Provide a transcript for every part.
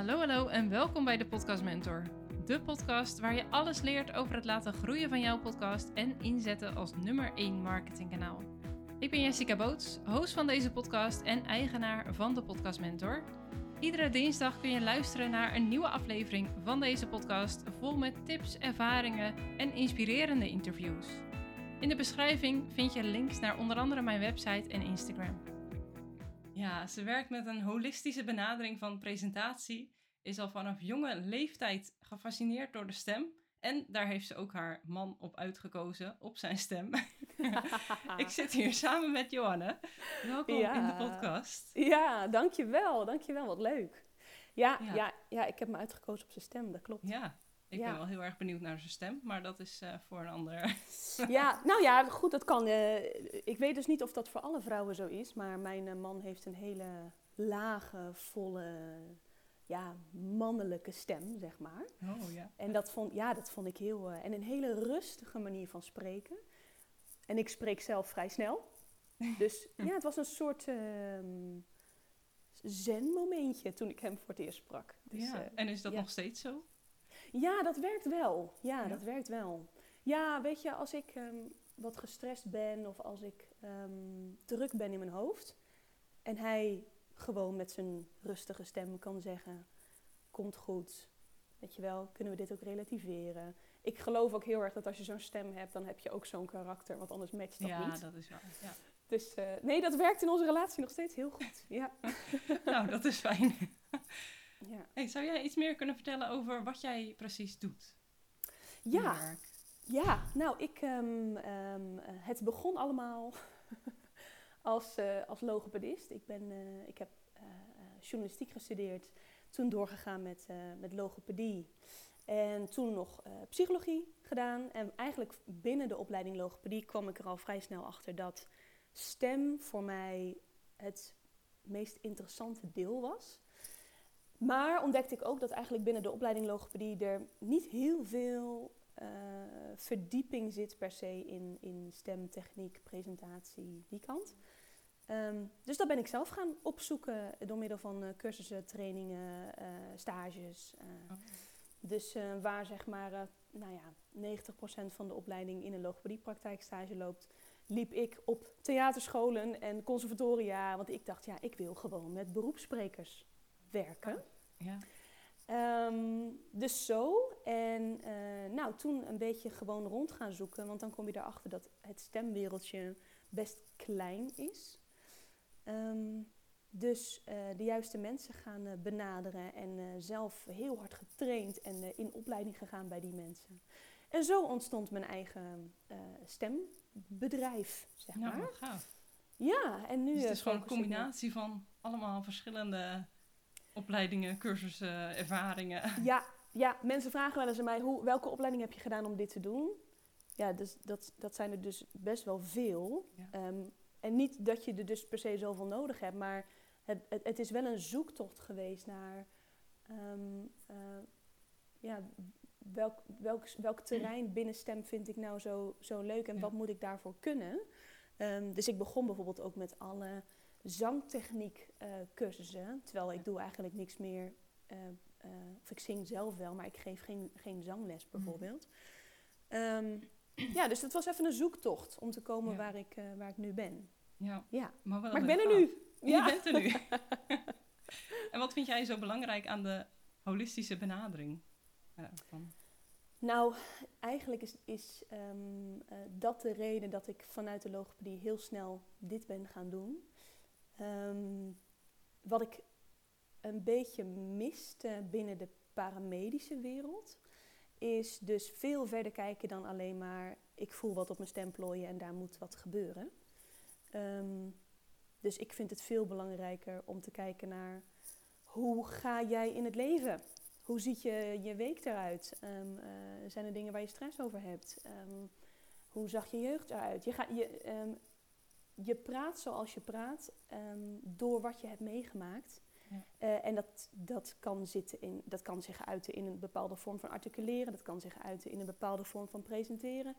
Hallo, hallo en welkom bij de Podcast Mentor. De podcast waar je alles leert over het laten groeien van jouw podcast en inzetten als nummer 1 marketingkanaal. Ik ben Jessica Boots, host van deze podcast en eigenaar van de Podcast Mentor. Iedere dinsdag kun je luisteren naar een nieuwe aflevering van deze podcast, vol met tips, ervaringen en inspirerende interviews. In de beschrijving vind je links naar onder andere mijn website en Instagram. Ja, ze werkt met een holistische benadering van presentatie, is al vanaf jonge leeftijd gefascineerd door de stem. En daar heeft ze ook haar man op uitgekozen, op zijn stem. ik zit hier samen met Johanne. Welkom in de podcast. Ja, dankjewel. Dankjewel, wat leuk. Ja, ja. Ja, ja, ik heb me uitgekozen op zijn stem, dat klopt. Ja, ik ben wel heel erg benieuwd naar zijn stem, maar dat is uh, voor een ander. ja, nou ja, goed, dat kan. Uh, ik weet dus niet of dat voor alle vrouwen zo is, maar mijn uh, man heeft een hele lage, volle, ja, mannelijke stem, zeg maar. Oh ja. En dat vond, ja, dat vond ik heel. en een hele rustige manier van spreken. En ik spreek zelf vrij snel. Dus ja, het was een soort ehm, zen-momentje toen ik hem voor het eerst sprak. Dus, ja. En is dat nog steeds zo? Ja, dat werkt wel. Ja, dat werkt wel. Ja, weet je, als ik ehm, wat gestrest ben of als ik um, druk ben in mijn hoofd en hij gewoon met zijn rustige stem kan zeggen: Komt goed. Weet je wel, kunnen we dit ook relativeren? Ik geloof ook heel erg dat als je zo'n stem hebt, dan heb je ook zo'n karakter, want anders matcht dat ja, niet. Ja, dat is waar. Ja. Dus uh, nee, dat werkt in onze relatie nog steeds heel goed. Ja. nou, dat is fijn. Ja. Hey, zou jij iets meer kunnen vertellen over wat jij precies doet? Ja, ja nou, ik, um, um, het begon allemaal als, uh, als logopedist. Ik, ben, uh, ik heb uh, journalistiek gestudeerd, toen doorgegaan met, met logopedie. En toen nog psychologie gedaan. En eigenlijk binnen de opleiding logopedie kwam ik er al vrij snel achter dat stem voor mij het meest interessante deel was. Maar ontdekte ik ook dat eigenlijk binnen de opleiding logopedie er niet heel veel uh, verdieping zit per se in, in stemtechniek, presentatie, die kant. Um, dus dat ben ik zelf gaan opzoeken door middel van uh, cursussen, trainingen, uh, stages. Oh. Dus waar zeg maar, nou ja, 90% van de opleiding in een logopediepraktijkstage loopt, liep ik op theaterscholen en conservatoria. Want ik dacht, ja, ik wil gewoon met beroepssprekers werken. Ja. Um, dus zo. En uh, nou, toen een beetje gewoon rond gaan zoeken. Want dan kom je erachter dat het stemwereldje best klein is. Um, dus uh, de juiste mensen gaan uh, benaderen. En zelf heel hard getraind en in opleiding gegaan bij die mensen. En zo ontstond mijn eigen stembedrijf, zeg nou, maar. gaaf. Ja, en nu... Dus het is gewoon een combinatie van allemaal verschillende opleidingen, cursussen, ervaringen. Ja, ja, mensen vragen wel eens aan mij, hoe, welke opleiding heb je gedaan om dit te doen? Ja, dus dat, dat zijn er dus best wel veel. Ja. Um, en niet dat je er dus per se zoveel nodig hebt, maar het, het, het is wel een zoektocht geweest naar um, uh, ja, welk, welk, welk terrein binnen STEM vind ik nou zo, zo leuk en ja. wat moet ik daarvoor kunnen? Um, dus ik begon bijvoorbeeld ook met alle zangtechniek uh, cursussen. Terwijl ik doe eigenlijk niks meer. Uh, uh, of ik zing zelf wel, maar ik geef geen, geen zangles bijvoorbeeld. Mm. Um, ja, dus dat was even een zoektocht om te komen ja. waar, ik, waar ik nu ben. Ja, ja. maar, wel maar ik ben er nu. Ja. Je bent er nu. en wat vind jij zo belangrijk aan de holistische benadering? van? Nou, eigenlijk is, is um, uh, dat de reden dat ik vanuit de logopedie heel snel dit ben gaan doen. Um, wat ik een beetje miste binnen de paramedische wereld, is dus veel verder kijken dan alleen maar ik voel wat op mijn stem plooien en daar moet wat gebeuren. Um, dus ik vind het veel belangrijker om te kijken naar hoe ga jij in het leven? Hoe ziet je, je week eruit? Um, uh, zijn er dingen waar je stress over hebt? Hoe zag je jeugd eruit? Je, gaat, je, je praat zoals je praat door wat je hebt meegemaakt. Ja. Uh, en dat, dat, kan zitten in, dat kan zich uiten in een bepaalde vorm van articuleren. Dat kan zich uiten in een bepaalde vorm van presenteren.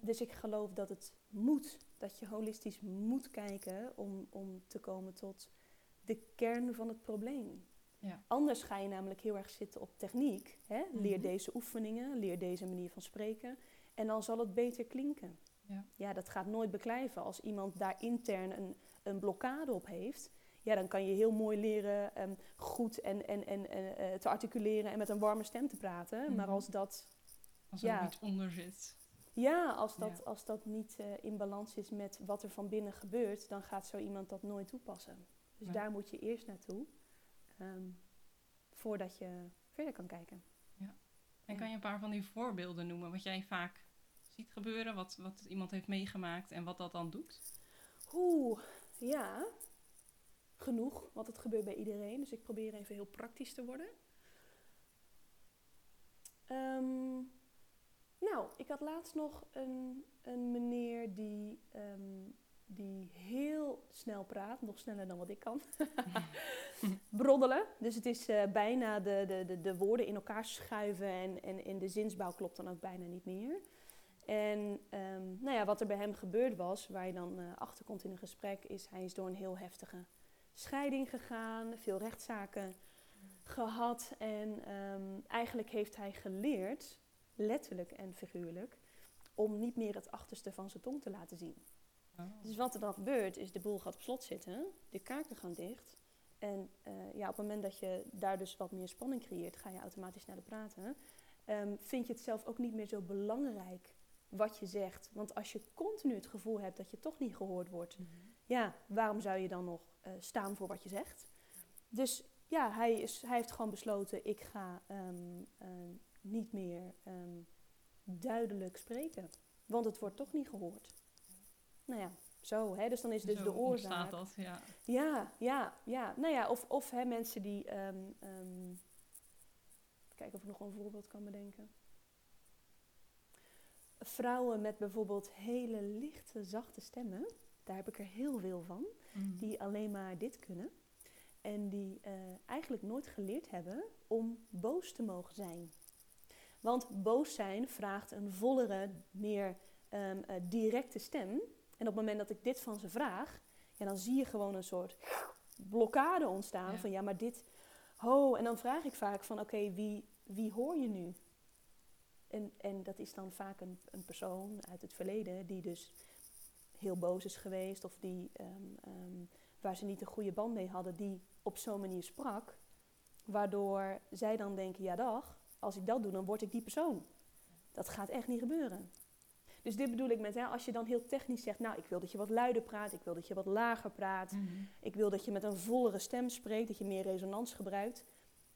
dus ik geloof dat het moet, dat je holistisch moet kijken om, om te komen tot de kern van het probleem. Ja. Anders ga je namelijk heel erg zitten op techniek. Hè? Leer mhm. deze oefeningen, leer deze manier van spreken. En dan zal het beter klinken. Ja, ja dat gaat nooit beklijven. Als iemand daar intern een, een blokkade op heeft, ja, dan kan je heel mooi leren um, goed en, en, en, uh, te articuleren en met een warme stem te praten. Maar mhm. als dat. Als er ja, iets onder zit. Ja, als dat, Als dat niet uh, in balans is met wat er van binnen gebeurt, dan gaat zo iemand dat nooit toepassen. Dus daar moet je eerst naartoe, um, voordat je verder kan kijken. Ja. En kan je een paar van die voorbeelden noemen, wat jij vaak ziet gebeuren, wat, wat iemand heeft meegemaakt en wat dat dan doet? Oeh, ja. Genoeg, want het gebeurt bij iedereen. Dus ik probeer even heel praktisch te worden. Um, nou, ik had laatst nog een, een meneer die, ehm, die heel snel praat, nog sneller dan wat ik kan. Broddelen. Dus het is uh, bijna de, de, de, de, woorden in elkaar schuiven en, en, en de zinsbouw klopt dan ook bijna niet meer. En um, nou ja, wat er bij hem gebeurd was, waar je dan uh, achter komt in een gesprek, is hij is door een heel heftige scheiding gegaan, veel rechtszaken gehad. En um, eigenlijk heeft hij geleerd letterlijk en figuurlijk, om niet meer het achterste van zijn tong te laten zien. Oh. Dus wat er dan gebeurt, is de boel gaat op slot zitten, de kaken gaan dicht. En uh, ja, op het moment dat je daar dus wat meer spanning creëert, ga je automatisch sneller praten. Um, vind je het zelf ook niet meer zo belangrijk wat je zegt. Want als je continu het gevoel hebt dat je toch niet gehoord wordt, mhm. ja, waarom zou je dan nog uh, staan voor wat je zegt? Dus ja, hij, is, hij heeft gewoon besloten, ik ga um, niet meer ehm, duidelijk spreken. Want het wordt toch niet gehoord. Nou ja, zo. Hè? Dus dan is dus de oorzaak. dat, ja. Ja, ja, ja. Nou ja, of, of hè, mensen die... Um, um, kijken of ik nog een voorbeeld kan bedenken. Vrouwen met bijvoorbeeld hele lichte, zachte stemmen. Daar heb ik er heel veel van. Mhm. Die alleen maar dit kunnen. En die uh, eigenlijk nooit geleerd hebben om boos te mogen zijn. Want boos zijn vraagt een vollere, meer um, uh, directe stem. En op het moment dat ik dit van ze vraag, ja, dan zie je gewoon een soort blokkade ontstaan. Van ja, maar dit. Oh, en dan vraag ik vaak van oké, wie, wie hoor je nu? En, en dat is dan vaak een, een persoon uit het verleden die dus heel boos is geweest of die, um, um, waar ze niet een goede band mee hadden, die op zo'n manier sprak. Waardoor zij dan denken, ja dag, als ik dat doe, dan word ik die persoon. Dat gaat echt niet gebeuren. Dus dit bedoel ik met, hè, als je dan heel technisch zegt, nou, ik wil dat je wat luider praat, ik wil dat je wat lager praat, mhm. ik wil dat je met een vollere stem spreekt, dat je meer resonans gebruikt.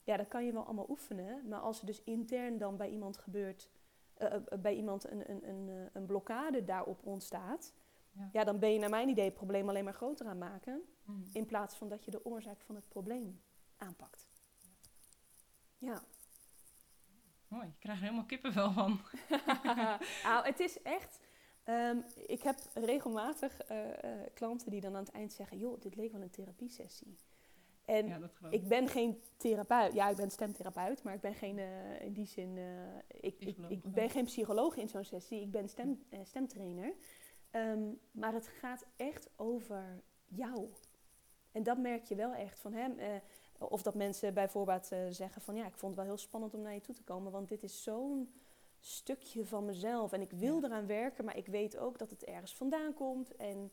Ja, dat kan je wel allemaal oefenen, maar als er dus intern dan bij iemand gebeurt, uh, bij iemand een, een, een, een blokkade daarop ontstaat, ja. ja. dan ben je naar mijn idee het probleem alleen maar groter aan maken, mhm. in plaats van dat je de oorzaak van het probleem aanpakt. Ja. Mooi, ik krijg er helemaal kippenvel van. nou, het is echt... Um, ik heb regelmatig uh, uh, klanten die dan aan het eind zeggen... joh, dit leek wel een therapiesessie. En ja, ik ben geen therapeut. Ja, ik ben stemtherapeut, maar ik ben geen, uh, in die zin... ik, ik, ik, ben geen psycholoog in zo'n sessie. Ik ben stem, stemtrainer. Um, maar het gaat echt over jou. En dat merk je wel echt van hem. Of dat mensen bijvoorbeeld zeggen van ja, ik vond het wel heel spannend om naar je toe te komen, want dit is zo'n stukje van mezelf en ik wil eraan werken, maar ik weet ook dat het ergens vandaan komt en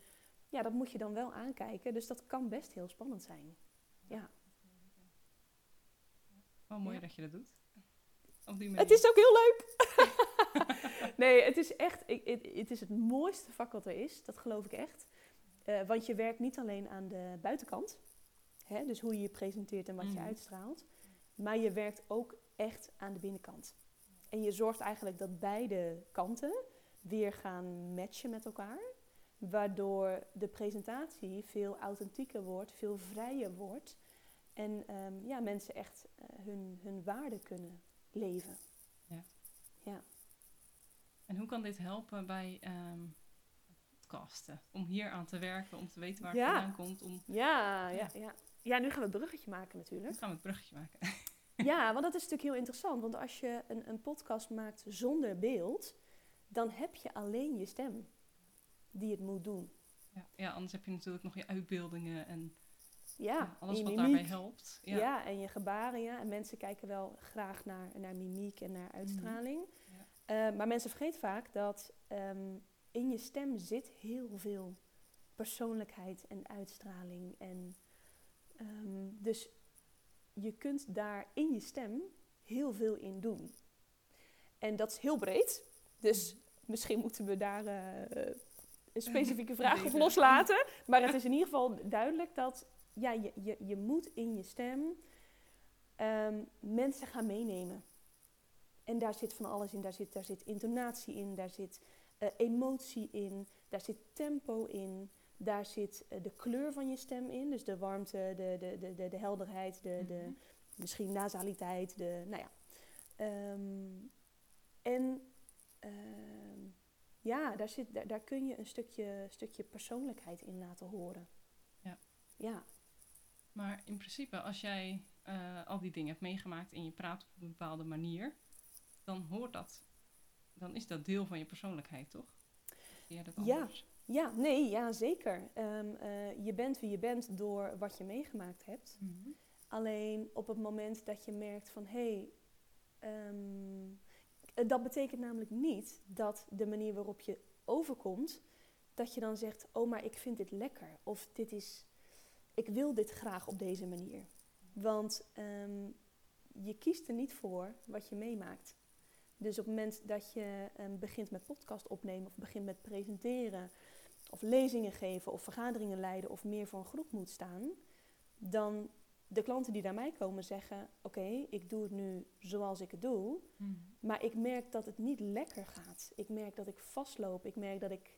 ja, dat moet je dan wel aankijken. Dus dat kan best heel spannend zijn. Ja. Wel mooi dat je dat doet. Op die het is ook heel leuk. nee, het is echt, ik, het, het, is het mooiste vak wat er is, dat geloof ik echt. Uh, want je werkt niet alleen aan de buitenkant, Hè? Dus hoe je je presenteert en wat je mhm. uitstraalt. Maar je werkt ook echt aan de binnenkant. En je zorgt eigenlijk dat beide kanten weer gaan matchen met elkaar. Waardoor de presentatie veel authentieker wordt, veel vrijer wordt. En um, ja, mensen echt uh, hun, hun waarde kunnen leven. Ja. ja. En hoe kan dit helpen bij um, podcasten? Om hier aan te werken, om te weten waar het vandaan komt? Om, ja, ja, ja. Ja, nu gaan we het bruggetje maken natuurlijk. Nu gaan we het bruggetje maken. ja, want dat is natuurlijk heel interessant. Want als je een, een podcast maakt zonder beeld, dan heb je alleen je stem die het moet doen. Ja, ja, anders heb je natuurlijk nog je uitbeeldingen en Ja, alles wat daarbij helpt. Ja. Ja. en je gebaren, ja. En mensen kijken wel graag naar, naar mimiek en naar uitstraling. Mhm. Ja. Eh, maar mensen vergeten vaak dat ehm, in je stem zit heel veel persoonlijkheid en uitstraling. En, ehm, dus je kunt daar in je stem heel veel in doen. En dat is heel breed. Dus misschien moeten we daar eh, een specifieke vraag op Deze. loslaten. Maar het is in ieder geval duidelijk dat ja, je, je, je moet in je stem ehm, mensen gaan meenemen. En daar zit van alles in. Daar zit, daar zit intonatie in, daar zit eh, emotie in, daar zit tempo in. Daar zit eh, de kleur van je stem in. Dus de warmte, de, de, de, de, de helderheid, de, de, Mhm. misschien nasaliteit. De, nou ja. Ehm, en ehm, ja, daar, zit, daar, daar kun je een stukje, stukje persoonlijkheid in laten horen. Ja. Ja, Maar in principe, als jij eh, al die dingen hebt meegemaakt en je praat op een bepaalde manier, dan hoort dat. Dan is dat deel van je persoonlijkheid, toch? Jij dat Ja. anders? ja nee, ja, zeker. Ehm, eh, je bent wie je bent door wat je meegemaakt hebt. Mhm. Alleen op het moment dat je merkt van hé, hey, ehm, eh, dat betekent namelijk niet dat de manier waarop je overkomt, dat je dan zegt, oh maar ik vind dit lekker. Of dit is, ik wil dit graag op deze manier. Want ehm, je kiest er niet voor wat je meemaakt. Dus op het moment dat je ehm, begint met podcast opnemen of begint met presenteren of lezingen geven of vergaderingen leiden of meer voor een groep moet staan, dan de klanten die naar mij komen zeggen: Oké, ik doe het nu zoals ik het doe, Mhm. maar ik merk dat het niet lekker gaat. Ik merk dat ik vastloop. Ik merk dat, ik,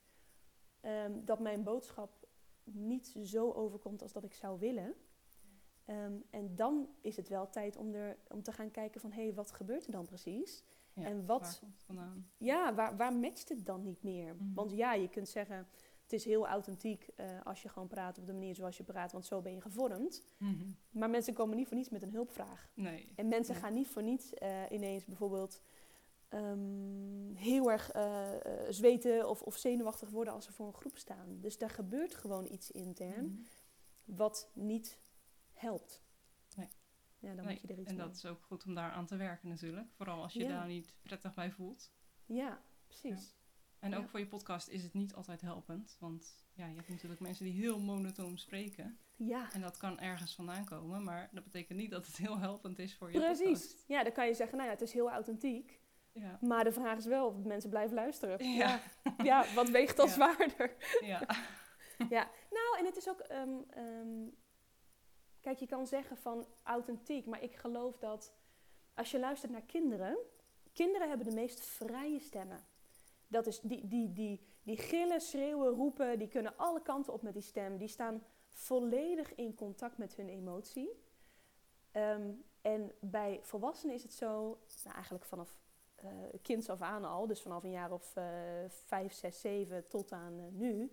ehm, dat mijn boodschap niet zo overkomt als dat ik zou willen. Ehm, en dan is het wel tijd om, er, om te gaan kijken van... hé, hey, wat gebeurt er dan precies? Ja, en wat- Waar komt het vandaan? Ja, waar, waar matcht het dan niet meer? Mhm. Want ja, je kunt zeggen... het is heel authentiek eh, als je gewoon praat op de manier zoals je praat... want zo ben je gevormd. Mhm. Maar mensen komen niet voor niets met een hulpvraag. Nee. En mensen gaan niet voor niets eh, ineens bijvoorbeeld ehm, heel erg eh, zweten of, of zenuwachtig worden als ze voor een groep staan. Dus daar gebeurt gewoon iets intern Mhm. wat niet helpt. Nee. Ja, dan moet je er iets En mee. dat is ook goed om daar aan te werken natuurlijk. Vooral als je Ja. daar niet prettig bij voelt. Ja, precies. En Ja. ook voor je podcast is het niet altijd helpend. Want ja, je hebt natuurlijk mensen die heel monotoon spreken. Ja, En dat kan ergens vandaan komen. Maar dat betekent niet dat het heel helpend is voor je precies. podcast. Ja, dan kan je zeggen, nou ja, het is heel authentiek. Ja. Maar de vraag is wel of mensen blijven luisteren. Ja. ja wat weegt dan zwaarder? ja. Ja, nou en het is ook. ehm, ehm, kijk, je kan zeggen van authentiek, maar ik geloof dat als je luistert naar kinderen, kinderen hebben de meest vrije stemmen. Dat is die, die, die, die gillen, schreeuwen, roepen, die kunnen alle kanten op met die stem. Die staan volledig in contact met hun emotie. Ehm, en bij volwassenen is het zo, nou eigenlijk vanaf eh kinds af aan al, dus vanaf een jaar of eh, vijf, zes, zeven tot aan eh, nu,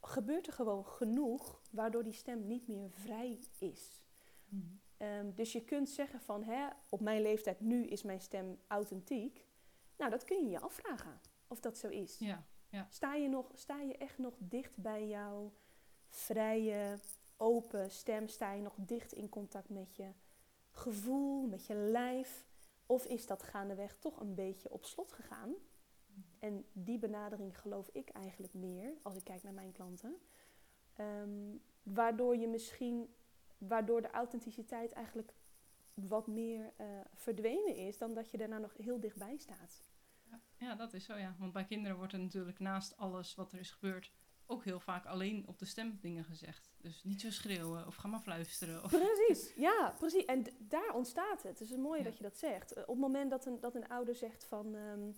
gebeurt er gewoon genoeg waardoor die stem niet meer vrij is. Mhm. Ehm, dus je kunt zeggen van, hè, op mijn leeftijd nu is mijn stem authentiek. Nou, dat kun je je afvragen of dat zo is. ja. Sta, je nog, sta je echt nog dicht bij jouw vrije, open stem? Sta je nog dicht in contact met je gevoel, met je lijf? Of is dat gaandeweg toch een beetje op slot gegaan? En die benadering geloof ik eigenlijk meer, als ik kijk naar mijn klanten. Ehm, waardoor je misschien, waardoor de authenticiteit eigenlijk wat meer eh, verdwenen is, dan dat je daarna nog heel dichtbij staat. Ja. dat is zo ja. Want bij kinderen wordt er natuurlijk naast alles wat er is gebeurd... ook heel vaak alleen op de stem dingen gezegd. Dus niet zo schreeuwen of ga maar fluisteren. Of... Precies, ja, precies. En daar ontstaat het. Het is mooi Ja. dat je dat zegt. Eh, Op het moment dat een, dat een ouder zegt van... ehm,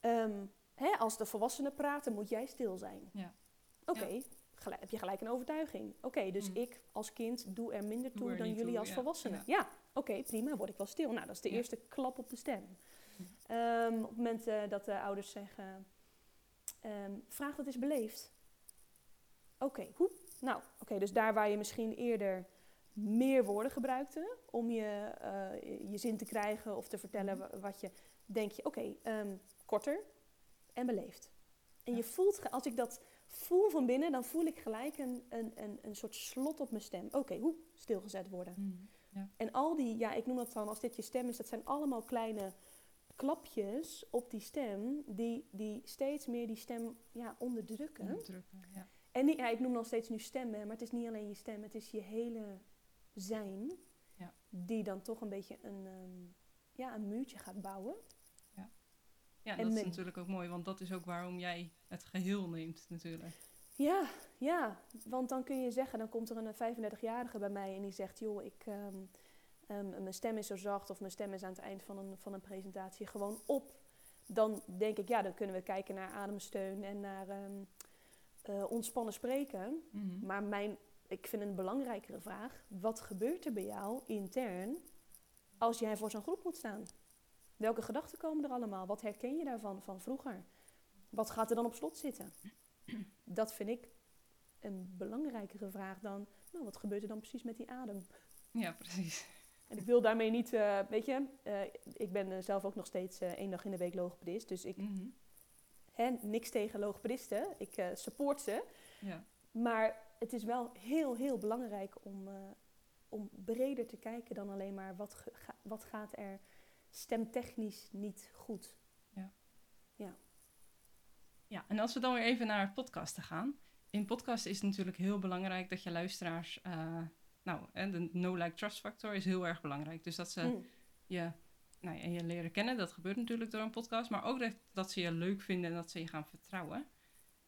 ehm, hè, als de volwassenen praten, moet jij stil zijn. Ja. Oké, heb je gelijk een overtuiging. Oké, dus Mm. ik als kind doe er minder Doe toe er dan jullie toe, als volwassenen. Ja. Oké, prima, word ik wel stil. Nou, dat is de eerste klap op de stem. Ehm, op het moment eh, dat de ouders zeggen... ehm, vraag dat is beleefd. Oké, hoe? Nou, oké, dus daar waar je misschien eerder meer woorden gebruikte om je, eh, je zin te krijgen of te vertellen Mhm. wa- wat je, denk je, oké, ehm, korter en beleefd. En Ja. je voelt, als ik dat voel van binnen, dan voel ik gelijk een, een, een, een soort slot op mijn stem. Oké, hoe stilgezet worden. Mhm. Ja. En al die, ja, ik noem dat dan als dit je stem is, dat zijn allemaal kleine klapjes op die stem, die, die steeds meer die stem ja, onderdrukken. Onderdrukken, ja. En niet, ja, ik noem nog steeds nu stemmen, maar het is niet alleen je stem, het is je hele zijn, Ja. die dan toch een beetje een, ehm, ja, een muurtje gaat bouwen. Ja, En dat is natuurlijk ook mooi, want dat is ook waarom jij het geheel neemt natuurlijk. Ja, ja, want dan kun je zeggen, dan komt er een 35-jarige bij mij en die zegt, joh, ik, ehm, ehm, mijn stem is zo zacht of mijn stem is aan het eind van een, van een presentatie gewoon op. Dan denk ik, ja, dan kunnen we kijken naar ademsteun en naar ehm, eh, ontspannen spreken. Mhm. Maar mijn, ik vind een belangrijkere vraag, wat gebeurt er bij jou intern als jij voor zo'n groep moet staan? Welke gedachten komen er allemaal? Wat herken je daarvan van vroeger? Wat gaat er dan op slot zitten? Dat vind ik een belangrijkere vraag dan, nou, wat gebeurt er dan precies met die adem? Ja, precies. En ik wil daarmee niet, eh, weet je, eh, ik ben eh, zelf ook nog steeds één dag in de week logopedist. Dus ik, Mhm. hè, niks tegen logopedisten, ik support ze. Ja. Maar het is wel heel, heel belangrijk om, om breder te kijken dan alleen maar wat, ga- wat gaat er stemtechnisch niet goed. ja, en als we dan weer even naar podcasten gaan. In podcasten is het natuurlijk heel belangrijk dat je luisteraars... nou, hè, de no-like-trust factor is heel erg belangrijk. Dus dat ze Mm. je, nou, ja, je leren kennen, dat gebeurt natuurlijk door een podcast. Maar ook dat, dat ze je leuk vinden en dat ze je gaan vertrouwen.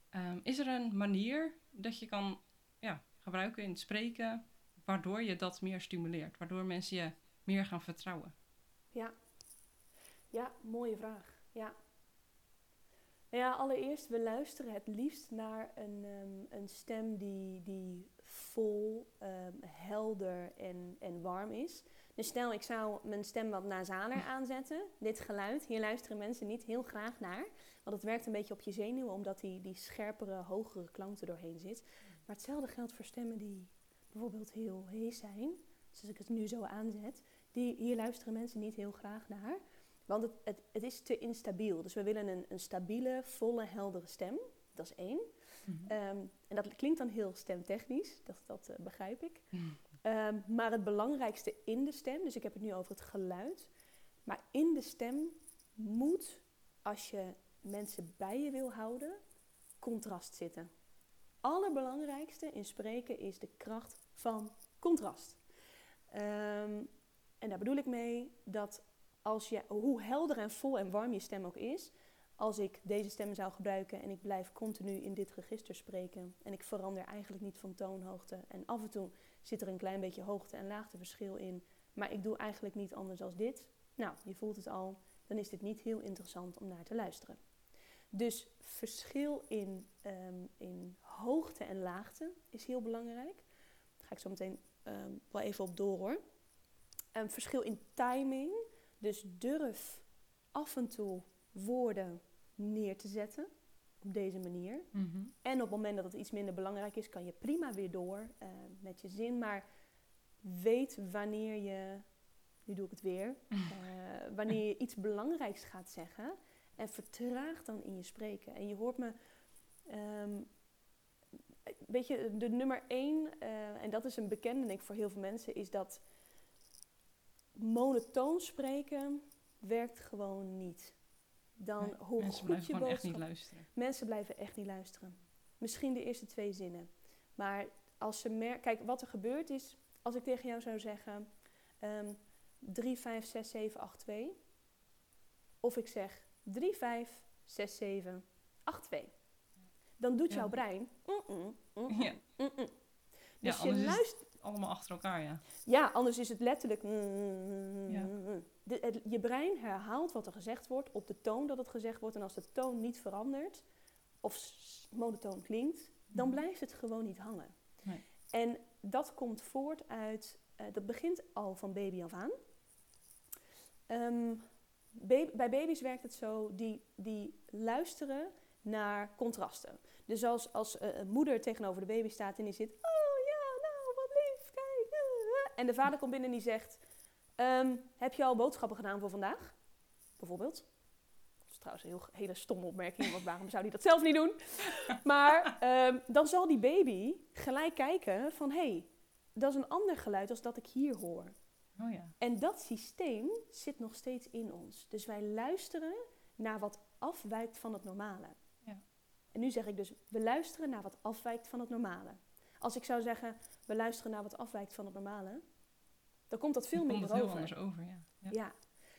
Ehm, is er een manier dat je kan ja, gebruiken in het spreken... waardoor je dat meer stimuleert? Waardoor mensen je meer gaan vertrouwen? Ja, mooie vraag. Ja. Nou ja, allereerst, we luisteren het liefst naar een, ehm, een stem die, die vol, ehm, helder en, en warm is. Dus stel, ik zou mijn stem wat nasaler aanzetten. Dit geluid, hier luisteren mensen niet heel graag naar. Want het werkt een beetje op je zenuwen, omdat die, die scherpere, hogere klank er doorheen zit. Maar hetzelfde geldt voor stemmen die bijvoorbeeld heel hees zijn. Dus als ik het nu zo aanzet, die, hier luisteren mensen niet heel graag naar. Want het, het, het is te instabiel. Dus we willen een, een stabiele, volle, heldere stem. Dat is één. Mhm. Ehm, en dat klinkt dan heel stemtechnisch, dat, dat eh, begrijp ik. Ehm, maar het belangrijkste in de stem, dus ik heb het nu over het geluid. Maar in de stem moet, als je mensen bij je wil houden, contrast zitten. Allerbelangrijkste in spreken is de kracht van contrast. Ehm, en daar bedoel ik mee dat als je, hoe helder en vol en warm je stem ook is, als ik deze stem zou gebruiken en ik blijf continu in dit register spreken en ik verander eigenlijk niet van toonhoogte en af en toe zit er een klein beetje hoogte- en laagteverschil in, maar ik doe eigenlijk niet anders als dit. Nou, je voelt het al, dan is dit niet heel interessant om naar te luisteren. Dus verschil in, ehm, in hoogte en laagte is heel belangrijk. Daar ga ik zo meteen ehm, wel even op door hoor. Een verschil in timing. Dus durf af en toe woorden neer te zetten op deze manier. Mhm. En op het moment dat het iets minder belangrijk is, kan je prima weer door eh, met je zin. Maar weet wanneer je, nu doe ik het weer, eh, wanneer je iets belangrijks gaat zeggen. En vertraag dan in je spreken. En je hoort me, ehm, weet je, de nummer één, eh, en dat is een bekende denk ik voor heel veel mensen, is dat monotoon spreken werkt gewoon niet. Dan Nee, hoe Mensen goed blijven je gewoon echt boodschap niet luisteren. Mensen blijven echt niet luisteren. Misschien de eerste twee zinnen. Maar als ze merken... Kijk, wat er gebeurt is... Als ik tegen jou zou zeggen... ehm 3, 5, 6, 7, 8, 2. Of ik zeg 3, 5, 6, 7, 8, 2. Dan doet Ja. jouw brein... Mm-mm, Ja. mm-mm. Ja, Dus je is het luistert... allemaal achter elkaar, ja. Ja, anders is het letterlijk... mm, Ja. De, het- je brein herhaalt wat er gezegd wordt op de toon dat het gezegd wordt. En als de toon niet verandert of monotoon klinkt, dan Mhm. blijft het gewoon niet hangen. Nee. En dat komt voort uit... eh, dat begint al van baby af aan. Ehm, bij baby's werkt het zo, die, die luisteren naar contrasten. Dus als, als eh, een moeder tegenover de baby staat en die zit... Oh ja, nou wat lief, kijk. eh, eh." En de vader komt binnen en die zegt... "Ehm, heb je al boodschappen gedaan voor vandaag? Bijvoorbeeld. trouwens een heel, hele stomme opmerking, want waarom zou hij dat zelf niet doen? Maar ehm, dan zal die baby gelijk kijken van, hé, hey, dat is een ander geluid als dat ik hier hoor. Oh ja. En dat systeem zit nog steeds in ons. Dus wij luisteren naar wat afwijkt van het normale. Ja. En nu zeg ik dus, we luisteren naar wat afwijkt van het normale. Als ik zou zeggen, we luisteren naar wat afwijkt van het normale, dan komt dat veel Dan minder heel over. anders over, ja. ja. Ja,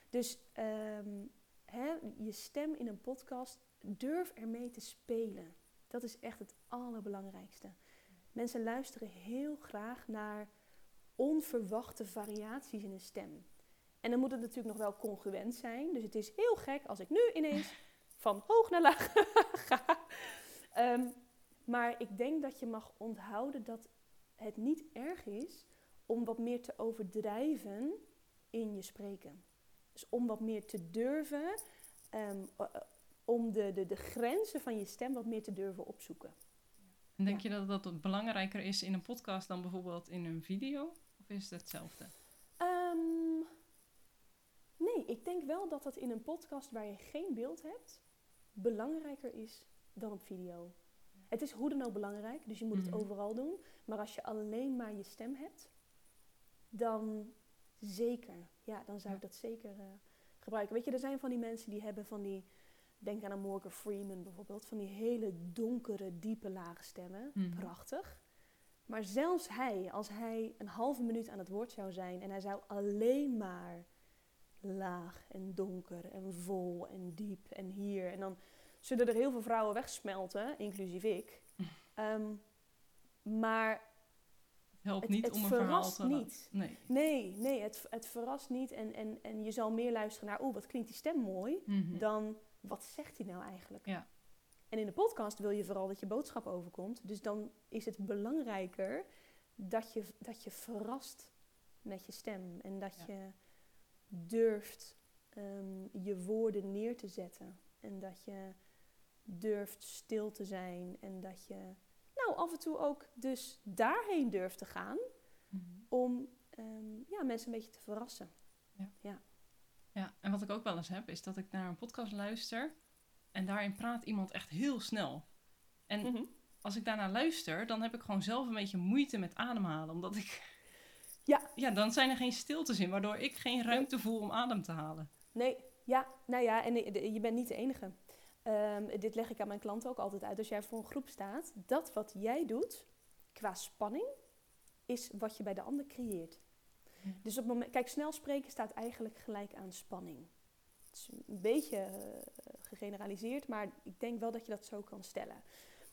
dus ehm, hè, je stem in een podcast, durf ermee te spelen. Dat is echt het allerbelangrijkste. Mensen luisteren heel graag naar onverwachte variaties in een stem. En dan moet het natuurlijk nog wel congruent zijn. Dus het is heel gek als ik nu ineens van hoog naar laag ga. Ehm, maar ik denk dat je mag onthouden dat het niet erg is om wat meer te overdrijven in je spreken. Dus om wat meer te durven, ehm, o- o- om de, de, de grenzen van je stem wat meer te durven opzoeken. En denk Ja. je dat dat belangrijker is in een podcast dan bijvoorbeeld in een video? Of is het hetzelfde? Ehm, nee, ik denk wel dat dat in een podcast waar je geen beeld hebt, belangrijker is dan op video. Het is hoe dan ook belangrijk, dus je moet Mhm. het overal doen. Maar als je alleen maar je stem hebt, dan zeker. Ja, dan zou ik dat zeker eh, gebruiken. Weet je, er zijn van die mensen die hebben van die... Denk aan een Morgan Freeman bijvoorbeeld. Van die hele donkere, diepe, lage stemmen. Mhm. Prachtig. Maar zelfs hij, als hij een halve minuut aan het woord zou zijn... en hij zou alleen maar laag en donker en vol en diep en hier... en dan zullen er heel veel vrouwen wegsmelten, inclusief ik. Ehm, maar helpt het, niet het om een verhaal verrast te... niet. Nee. Nee, nee, het, het verrast niet. En, en, en je zal meer luisteren naar, oeh, wat klinkt die stem mooi, Mhm. dan wat zegt hij nou eigenlijk? Ja. En in de podcast wil je vooral dat je boodschap overkomt. Dus dan is het belangrijker dat je, dat je verrast met je stem. En dat Ja. je durft ehm, je woorden neer te zetten. En dat je durft stil te zijn. En dat je nou af en toe ook dus daarheen durft te gaan Mhm. om ehm, ja, mensen een beetje te verrassen. Ja, en wat ik ook wel eens heb, is dat ik naar een podcast luister en daarin praat iemand echt heel snel. En Mhm. als ik daarnaar luister, dan heb ik gewoon zelf een beetje moeite met ademhalen. Omdat ik... Ja. Ja, dan zijn er geen stiltes in, waardoor ik geen ruimte voel om adem te halen. Nee, ja, nou ja, en eh, je bent niet de enige. Ehm, dit leg ik aan mijn klanten ook altijd uit. Als jij voor een groep staat, dat wat jij doet qua spanning, is wat je bij de ander creëert. Ja. Dus op het moment, kijk, snel spreken staat eigenlijk gelijk aan spanning. Het is een beetje eh, gegeneraliseerd, maar ik denk wel dat je dat zo kan stellen.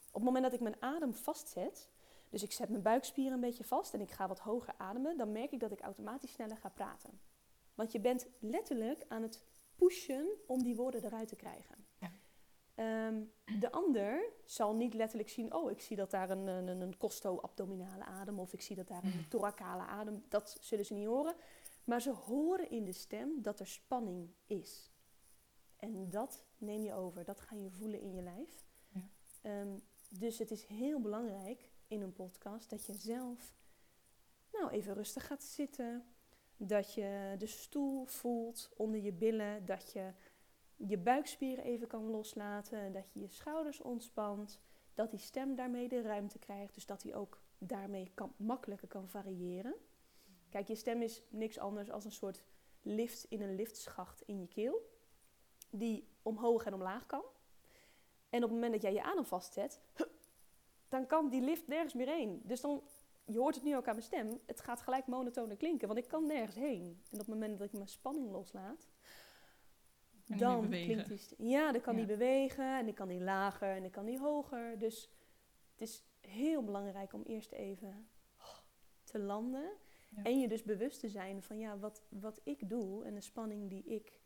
Op het moment dat ik mijn adem vastzet, dus ik zet mijn buikspieren een beetje vast en ik ga wat hoger ademen, dan merk ik dat ik automatisch sneller ga praten. Want je bent letterlijk aan het pushen om die woorden eruit te krijgen. Ehm, de ander zal niet letterlijk zien, oh, ik zie dat daar een, een, een costo-abdominale adem of ik zie dat daar een thoracale adem. Dat zullen ze niet horen. Maar ze horen in de stem dat er spanning is. En dat neem je over, dat ga je voelen in je lijf. Ja. Ehm, dus het is heel belangrijk in een podcast dat je zelf nou even rustig gaat zitten. Dat je de stoel voelt onder je billen. Dat je je buikspieren even kan loslaten. Dat je je schouders ontspant. Dat die stem daarmee de ruimte krijgt. Dus dat die ook daarmee kan, makkelijker kan variëren. Kijk, je stem is niks anders dan een soort lift in een liftschacht in je keel. Die omhoog en omlaag kan. En op het moment dat jij je adem vastzet, dan kan die lift nergens meer heen. Dus dan, je hoort het nu ook aan mijn stem, het gaat gelijk monotoner klinken, want ik kan nergens heen. En op het moment dat ik mijn spanning loslaat, dan klinkt die. Ja, dan kan Ja. die bewegen en dan kan die lager en dan kan die hoger. Dus het is heel belangrijk om eerst even te landen. Ja. En je dus bewust te zijn van ja, wat, wat ik doe en de spanning die ik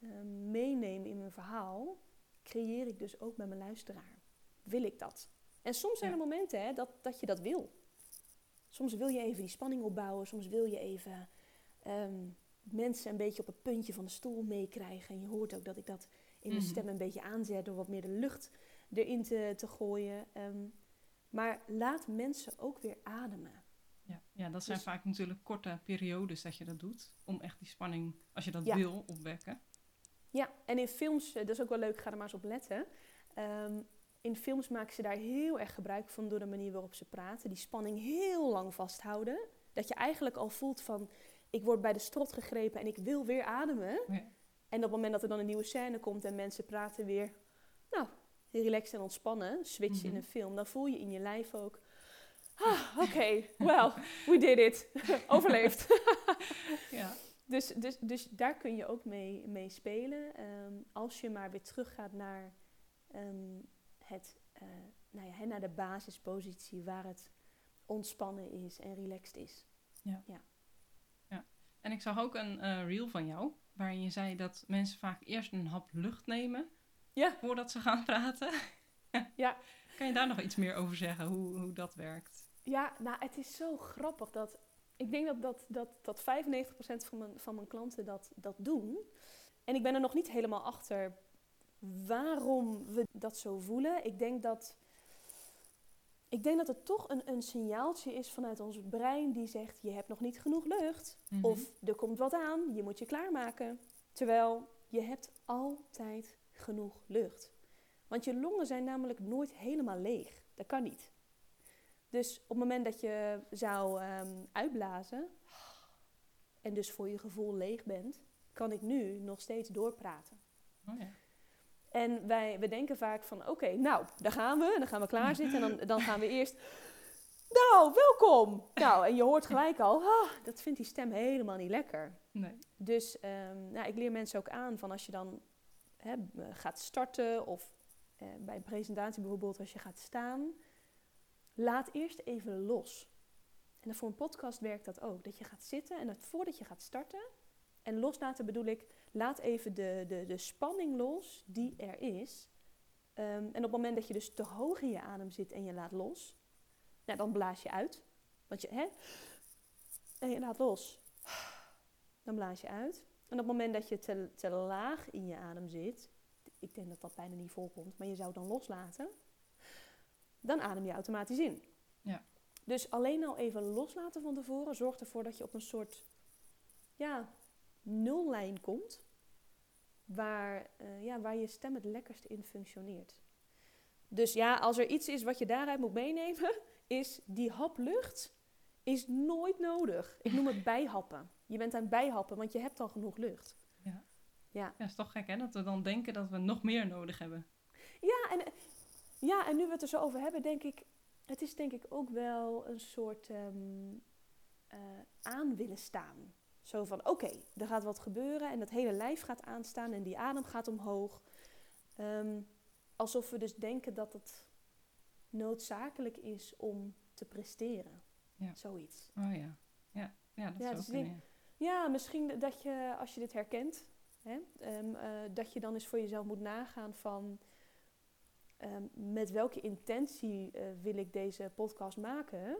eh, meeneem in mijn verhaal, creëer ik dus ook bij mijn luisteraar. Wil ik dat? En soms zijn Ja. er momenten hè, dat, dat je dat wil. Soms wil je even die spanning opbouwen, soms wil je even ehm, mensen een beetje op het puntje van de stoel meekrijgen. En je hoort ook dat ik dat in mijn Mhm. stem een beetje aanzet door wat meer de lucht erin te, te gooien. Ehm, maar laat mensen ook weer ademen. Ja, ja, dat zijn Dus- vaak natuurlijk korte periodes dat je dat doet. Om echt die spanning, als je dat Ja. wil, opwekken. Ja, en in films, eh, dat is ook wel leuk, ga er maar eens op letten. Ehm, in films maken ze daar heel erg gebruik van door de manier waarop ze praten. Die spanning heel lang vasthouden. Dat je eigenlijk al voelt van, ik word bij de strot gegrepen en ik wil weer ademen. Ja. En op het moment dat er dan een nieuwe scène komt en mensen praten weer, nou, relaxed en ontspannen, switch in Mhm. een film, dan voel je in je lijf ook, ah, oké, well, we did it, overleefd. Ja. Dus, dus, dus daar kun je ook mee, mee spelen. Ehm, als je maar weer teruggaat naar, ehm, het, eh, nou ja, naar de basispositie waar het ontspannen is en relaxed is. En ik zag ook een eh, reel van jou, waarin je zei dat mensen vaak eerst een hap lucht nemen Ja. voordat ze gaan praten. Ja. Kan je daar nog iets meer over zeggen, hoe, hoe dat werkt? Ja, nou, het is zo grappig dat. Ik denk dat, dat, dat, dat 95% van mijn, van mijn klanten dat, dat doen. En ik ben er nog niet helemaal achter waarom we dat zo voelen. Ik denk dat. Ik denk dat het toch een, een signaaltje is vanuit ons brein die zegt: je hebt nog niet genoeg lucht. Mhm. Of er komt wat aan, je moet je klaarmaken. Terwijl je hebt altijd genoeg lucht. Want je longen zijn namelijk nooit helemaal leeg. Dat kan niet. Dus op het moment dat je zou ehm, uitblazen en dus voor je gevoel leeg bent, kan ik nu nog steeds doorpraten. Oh, ja. En wij, we denken vaak van, oké, nou, daar gaan we. En dan gaan we klaarzitten en dan, dan gaan we eerst... Nou, welkom! Nou, en je hoort gelijk al, ah, dat vindt die stem helemaal niet lekker. Nee. Dus nou, ik leer mensen ook aan van als je dan hè, gaat starten of eh, bij een presentatie bijvoorbeeld als je gaat staan, laat eerst even los. En dan voor een podcast werkt dat ook. Dat je gaat zitten en dat voordat je gaat starten, en loslaten bedoel ik, laat even de, de, de spanning los die er is. Ehm, en op het moment dat je dus te hoog in je adem zit en je laat los, nou, dan blaas je uit. Want je, hè? En je laat los. Dan blaas je uit. En op het moment dat je te, te laag in je adem zit, ik denk dat dat bijna niet voorkomt, maar je zou dan loslaten, dan adem je automatisch in. Ja. Dus alleen al even loslaten van tevoren zorgt ervoor dat je op een soort ja, nullijn komt, waar, eh, ja, waar je stem het lekkerst in functioneert. Dus ja, als er iets is wat je daaruit moet meenemen, is die hap lucht is nooit nodig. Ik noem het bijhappen. Je bent aan het bijhappen, want je hebt al genoeg lucht. Ja. Ja, Ja, is toch gek hè, dat we dan denken dat we nog meer nodig hebben. ja, en, ja en nu we het er zo over hebben, denk ik... Het is denk ik ook wel een soort eh, aan willen staan. Zo van, oké, er gaat wat gebeuren en dat hele lijf gaat aanstaan en die adem gaat omhoog. Ehm, alsof we dus denken dat het noodzakelijk is om te presteren. Ja. Zoiets. Oh ja, ja, ja dat Ja, zou dus kunnen. ik- Ja, misschien dat je, als je dit herkent, hè, ehm, eh, dat je dan eens voor jezelf moet nagaan van ehm, met welke intentie eh, wil ik deze podcast maken?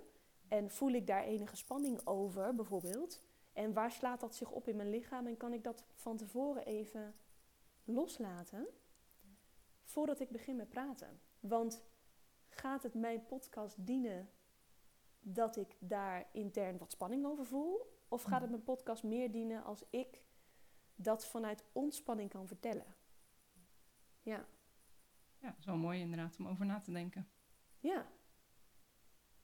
En voel ik daar enige spanning over, bijvoorbeeld? En waar slaat dat zich op in mijn lichaam? En kan ik dat van tevoren even loslaten voordat ik begin met praten? Want gaat het mijn podcast dienen dat ik daar intern wat spanning over voel? Of gaat het mijn podcast meer dienen als ik dat vanuit ontspanning kan vertellen? Ja, Ja, dat is wel mooi inderdaad om over na te denken. ja,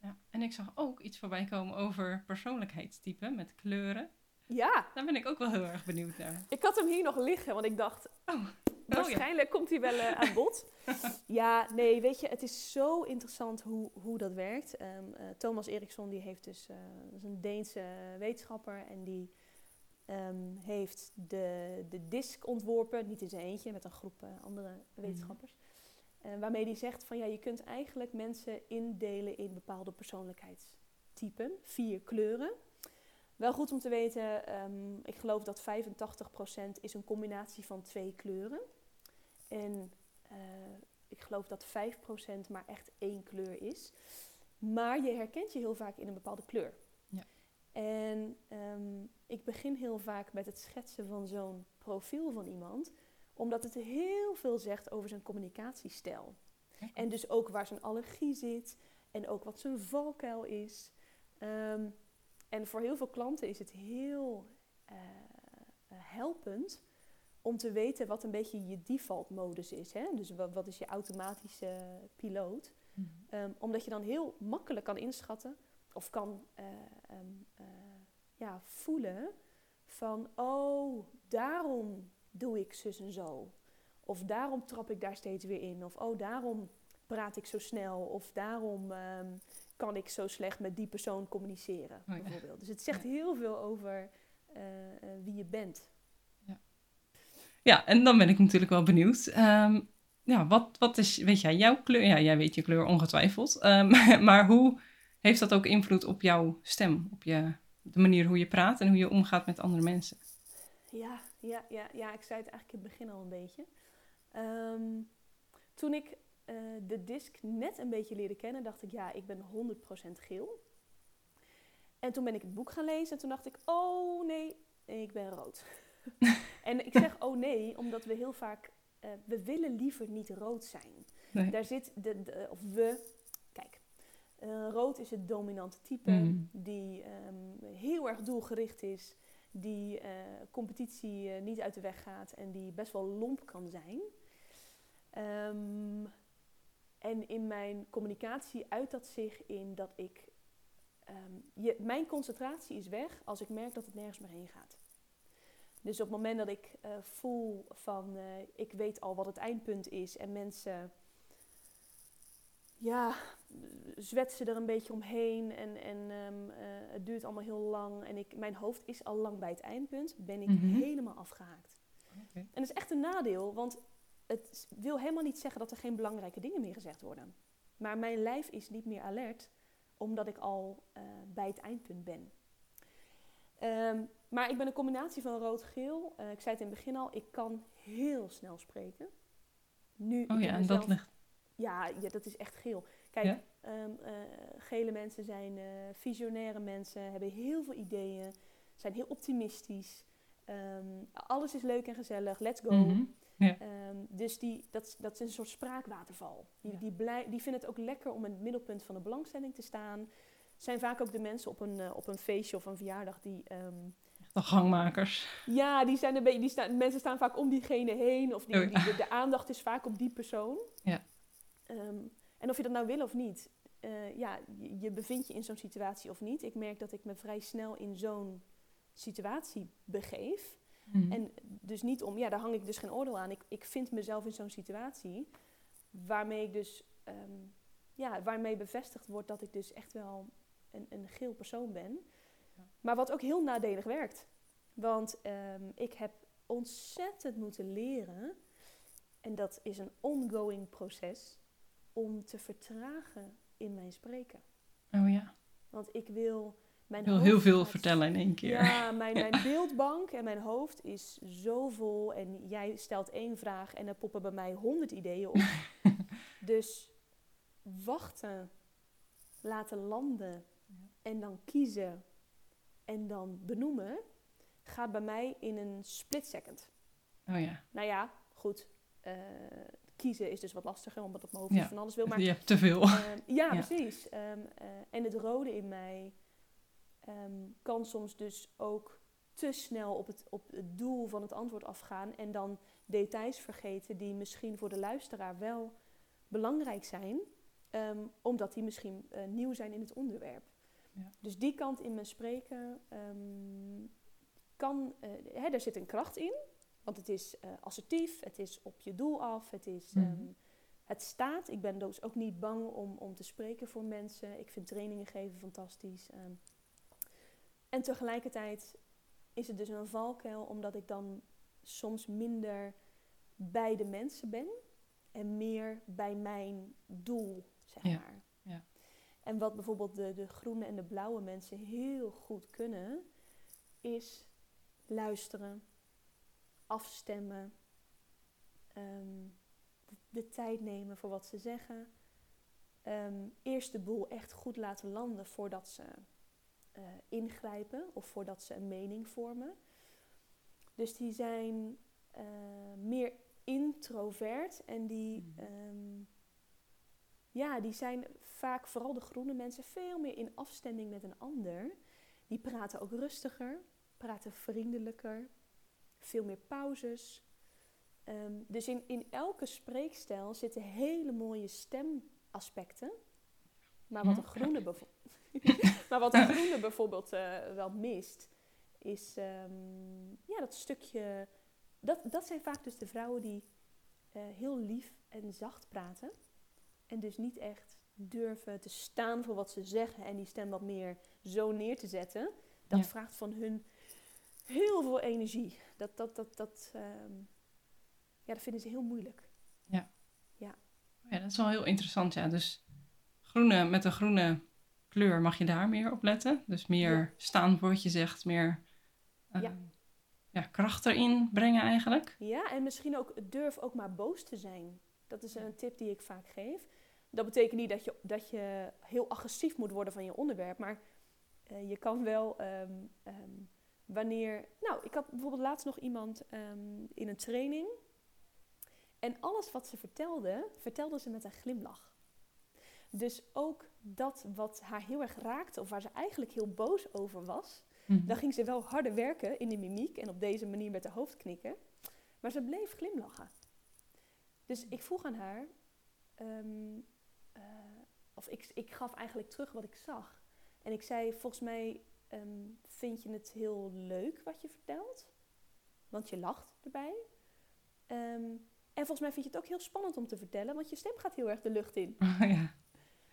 Ja. En ik zag ook iets voorbij komen over persoonlijkheidstypen met kleuren. ja. Daar ben ik ook wel heel erg benieuwd naar. Ik had hem hier nog liggen, want ik dacht, Oh, waarschijnlijk komt hij wel eh, aan bod. ja, nee, weet je, het is zo interessant hoe, hoe dat werkt. Ehm, eh, Thomas Eriksson, die heeft dus, eh, is een Deense wetenschapper en die ehm, heeft de, de disk ontworpen, niet in zijn eentje, met een groep andere wetenschappers. Eh, waarmee hij zegt van ja, je kunt eigenlijk mensen indelen in bepaalde persoonlijkheidstypen, vier kleuren. Wel goed om te weten, ehm, ik geloof dat 85% is een combinatie van twee kleuren. En eh, ik geloof dat 5% maar echt één kleur is. Maar je herkent je heel vaak in een bepaalde kleur. Ja. En ehm, ik begin heel vaak met het schetsen van zo'n profiel van iemand, omdat het heel veel zegt over zijn communicatiestijl. En dus ook waar zijn allergie zit en ook wat zijn valkuil is. Ehm, en voor heel veel klanten is het heel eh, helpend om te weten wat een beetje je default modus is. Hè? Dus wat, wat is je automatische piloot. Mhm. Ehm, omdat je dan heel makkelijk kan inschatten of kan eh, ehm, eh, ja, voelen van, oh, daarom doe ik zus en zo. Of daarom trap ik daar steeds weer in. Of oh, daarom praat ik zo snel. Of daarom ehm, kan ik zo slecht met die persoon communiceren, Oh ja. bijvoorbeeld. Dus het zegt heel veel over eh, eh, wie je bent. Ja, en dan ben ik natuurlijk wel benieuwd. Ehm, ja, wat, wat is, weet jij, jouw kleur? Ja, jij weet je kleur ongetwijfeld. Ehm, maar hoe heeft dat ook invloed op jouw stem? Op je, de manier hoe je praat en hoe je omgaat met andere mensen? Ja, ja, ja, ja, ik zei het eigenlijk in het begin al een beetje. Ehm, toen ik eh, de disc net een beetje leerde kennen, dacht ik, ja, ik ben 100% geel. En toen ben ik het boek gaan lezen en toen dacht ik, oh nee, ik ben rood. en ik zeg oh nee, omdat we heel vaak, eh, we willen liever niet rood zijn. Nee. Daar zit, de, de- of we, kijk, eh, rood is het dominante type Mm. die ehm, heel erg doelgericht is, die eh, competitie eh, niet uit de weg gaat en die best wel lomp kan zijn. Ehm, en in mijn communicatie uit dat zich in dat ik. ehm, je, mijn concentratie is weg als ik merk dat het nergens meer heen gaat. Dus op het moment dat ik eh, voel van ik weet al wat het eindpunt is en mensen ja, zwetsen er een beetje omheen en, en ehm, eh, het duurt allemaal heel lang en ik, mijn hoofd is al lang bij het eindpunt, ben ik Mhm. helemaal afgehaakt. En dat is echt een nadeel, want het wil helemaal niet zeggen dat er geen belangrijke dingen meer gezegd worden. Maar mijn lijf is niet meer alert, omdat ik al eh, bij het eindpunt ben. Ehm, maar ik ben een combinatie van rood-geel. Eh, ik zei het in het begin al, ik kan heel snel spreken. Nu, Oh ja, en dat ligt. Ja, ja, dat is echt geel. Kijk, Ja? ehm, eh, gele mensen zijn eh, visionaire mensen, hebben heel veel ideeën, zijn heel optimistisch. Ehm, alles is leuk en gezellig, let's go. Mhm. Ehm, dus die, dat, dat is een soort spraakwaterval. Die, die, blij, die vinden het ook lekker om in het middelpunt van de belangstelling te staan. Zijn vaak ook de mensen op een, eh, op een feestje of een verjaardag die... De gangmakers. ja, die zijn een beetje, die staan, mensen staan vaak om diegene heen. Of die, Oh die- de, de aandacht is vaak op die persoon. Ja. Ehm, en of je dat nou wil of niet. eh, ja, je, je bevindt je in zo'n situatie of niet. Ik merk dat ik me vrij snel in zo'n situatie begeef. Mhm. En dus niet om, ja, daar hang ik dus geen oordeel aan. Ik, ik vind mezelf in zo'n situatie waarmee ik dus, ehm, ja, waarmee bevestigd wordt dat ik dus echt wel een, een geel persoon ben. Ja. Maar wat ook heel nadelig werkt. Want ehm, ik heb ontzettend moeten leren, en dat is een ongoing proces, om te vertragen in mijn spreken. Oh ja. Want ik wil mijn Ik wil heel veel gaat- vertellen in één keer. ja, mijn, mijn beeldbank en mijn hoofd is zo vol. En jij stelt één vraag en er poppen bij mij honderd ideeën op. dus wachten, laten landen en dan kiezen en dan benoemen, gaat bij mij in een split second. Oh ja. Nou ja, goed. eh, kiezen is dus wat lastiger, omdat ik mijn hoofd Ja. niet van alles wil. Maar hebt te veel. Ehm, ja, Ja. precies. Ehm, eh, en het rode in mij ehm, kan soms dus ook te snel op het, op het doel van het antwoord afgaan en dan details vergeten die misschien voor de luisteraar wel belangrijk zijn, omdat die misschien eh, nieuw zijn in het onderwerp. Ja. Dus die kant in mijn spreken kan, eh hè, daar zit een kracht in, want het is eh, assertief, het is op je doel af, het is Mhm. ehm, het staat. Ik ben dus ook niet bang om, om te spreken voor mensen. Ik vind trainingen geven fantastisch. ehm. en tegelijkertijd is het dus een valkuil, omdat ik dan soms minder bij de mensen ben en meer bij mijn doel, zeg Ja, maar. ja. En wat bijvoorbeeld de, de groene en de blauwe mensen heel goed kunnen, is luisteren, afstemmen, ehm, de, de tijd nemen voor wat ze zeggen. Ehm, eerst de boel echt goed laten landen voordat ze eh, ingrijpen of voordat ze een mening vormen. Dus die zijn eh, meer introvert en die, Mhm. ehm, ja, die zijn vaak, vooral de groene mensen, veel meer in afstemming met een ander. Die praten ook rustiger, praten vriendelijker, veel meer pauzes. Ehm, dus in, in elke spreekstijl zitten hele mooie stemaspecten. Maar wat een groene, maar wat een groene bijvoorbeeld eh, wel mist, is ehm, ja, dat stukje. Dat, dat zijn vaak dus de vrouwen die eh, heel lief en zacht praten. En dus niet echt durven te staan voor wat ze zeggen en die stem wat meer zo neer te zetten. Dat Ja. vraagt van hun heel veel energie. Dat, dat, dat, dat, ehm, ja, dat vinden ze heel moeilijk. Ja, dat is wel heel interessant, ja. Dus groene, met een groene kleur mag je daar meer op letten. Dus meer Ja. staan voor wat je zegt, meer eh, Ja. ja, kracht erin brengen eigenlijk. Ja, en misschien ook durf ook maar boos te zijn. Dat is een tip die ik vaak geef. Dat betekent niet dat je, dat je heel agressief moet worden van je onderwerp, maar eh, je kan wel ehm, ehm, wanneer. Nou, ik had bijvoorbeeld laatst nog iemand ehm, in een training. En alles wat ze vertelde, vertelde ze met een glimlach. Dus ook dat wat haar heel erg raakte, of waar ze eigenlijk heel boos over was, Mhm. dan ging ze wel harder werken in de mimiek en op deze manier met haar hoofd knikken. Maar ze bleef glimlachen. Dus ik vroeg aan haar, ehm, eh, of ik, ik gaf eigenlijk terug wat ik zag. En ik zei, volgens mij ehm, vind je het heel leuk wat je vertelt. Want je lacht erbij. Ehm, en volgens mij vind je het ook heel spannend om te vertellen, want je stem gaat heel erg de lucht in. ja.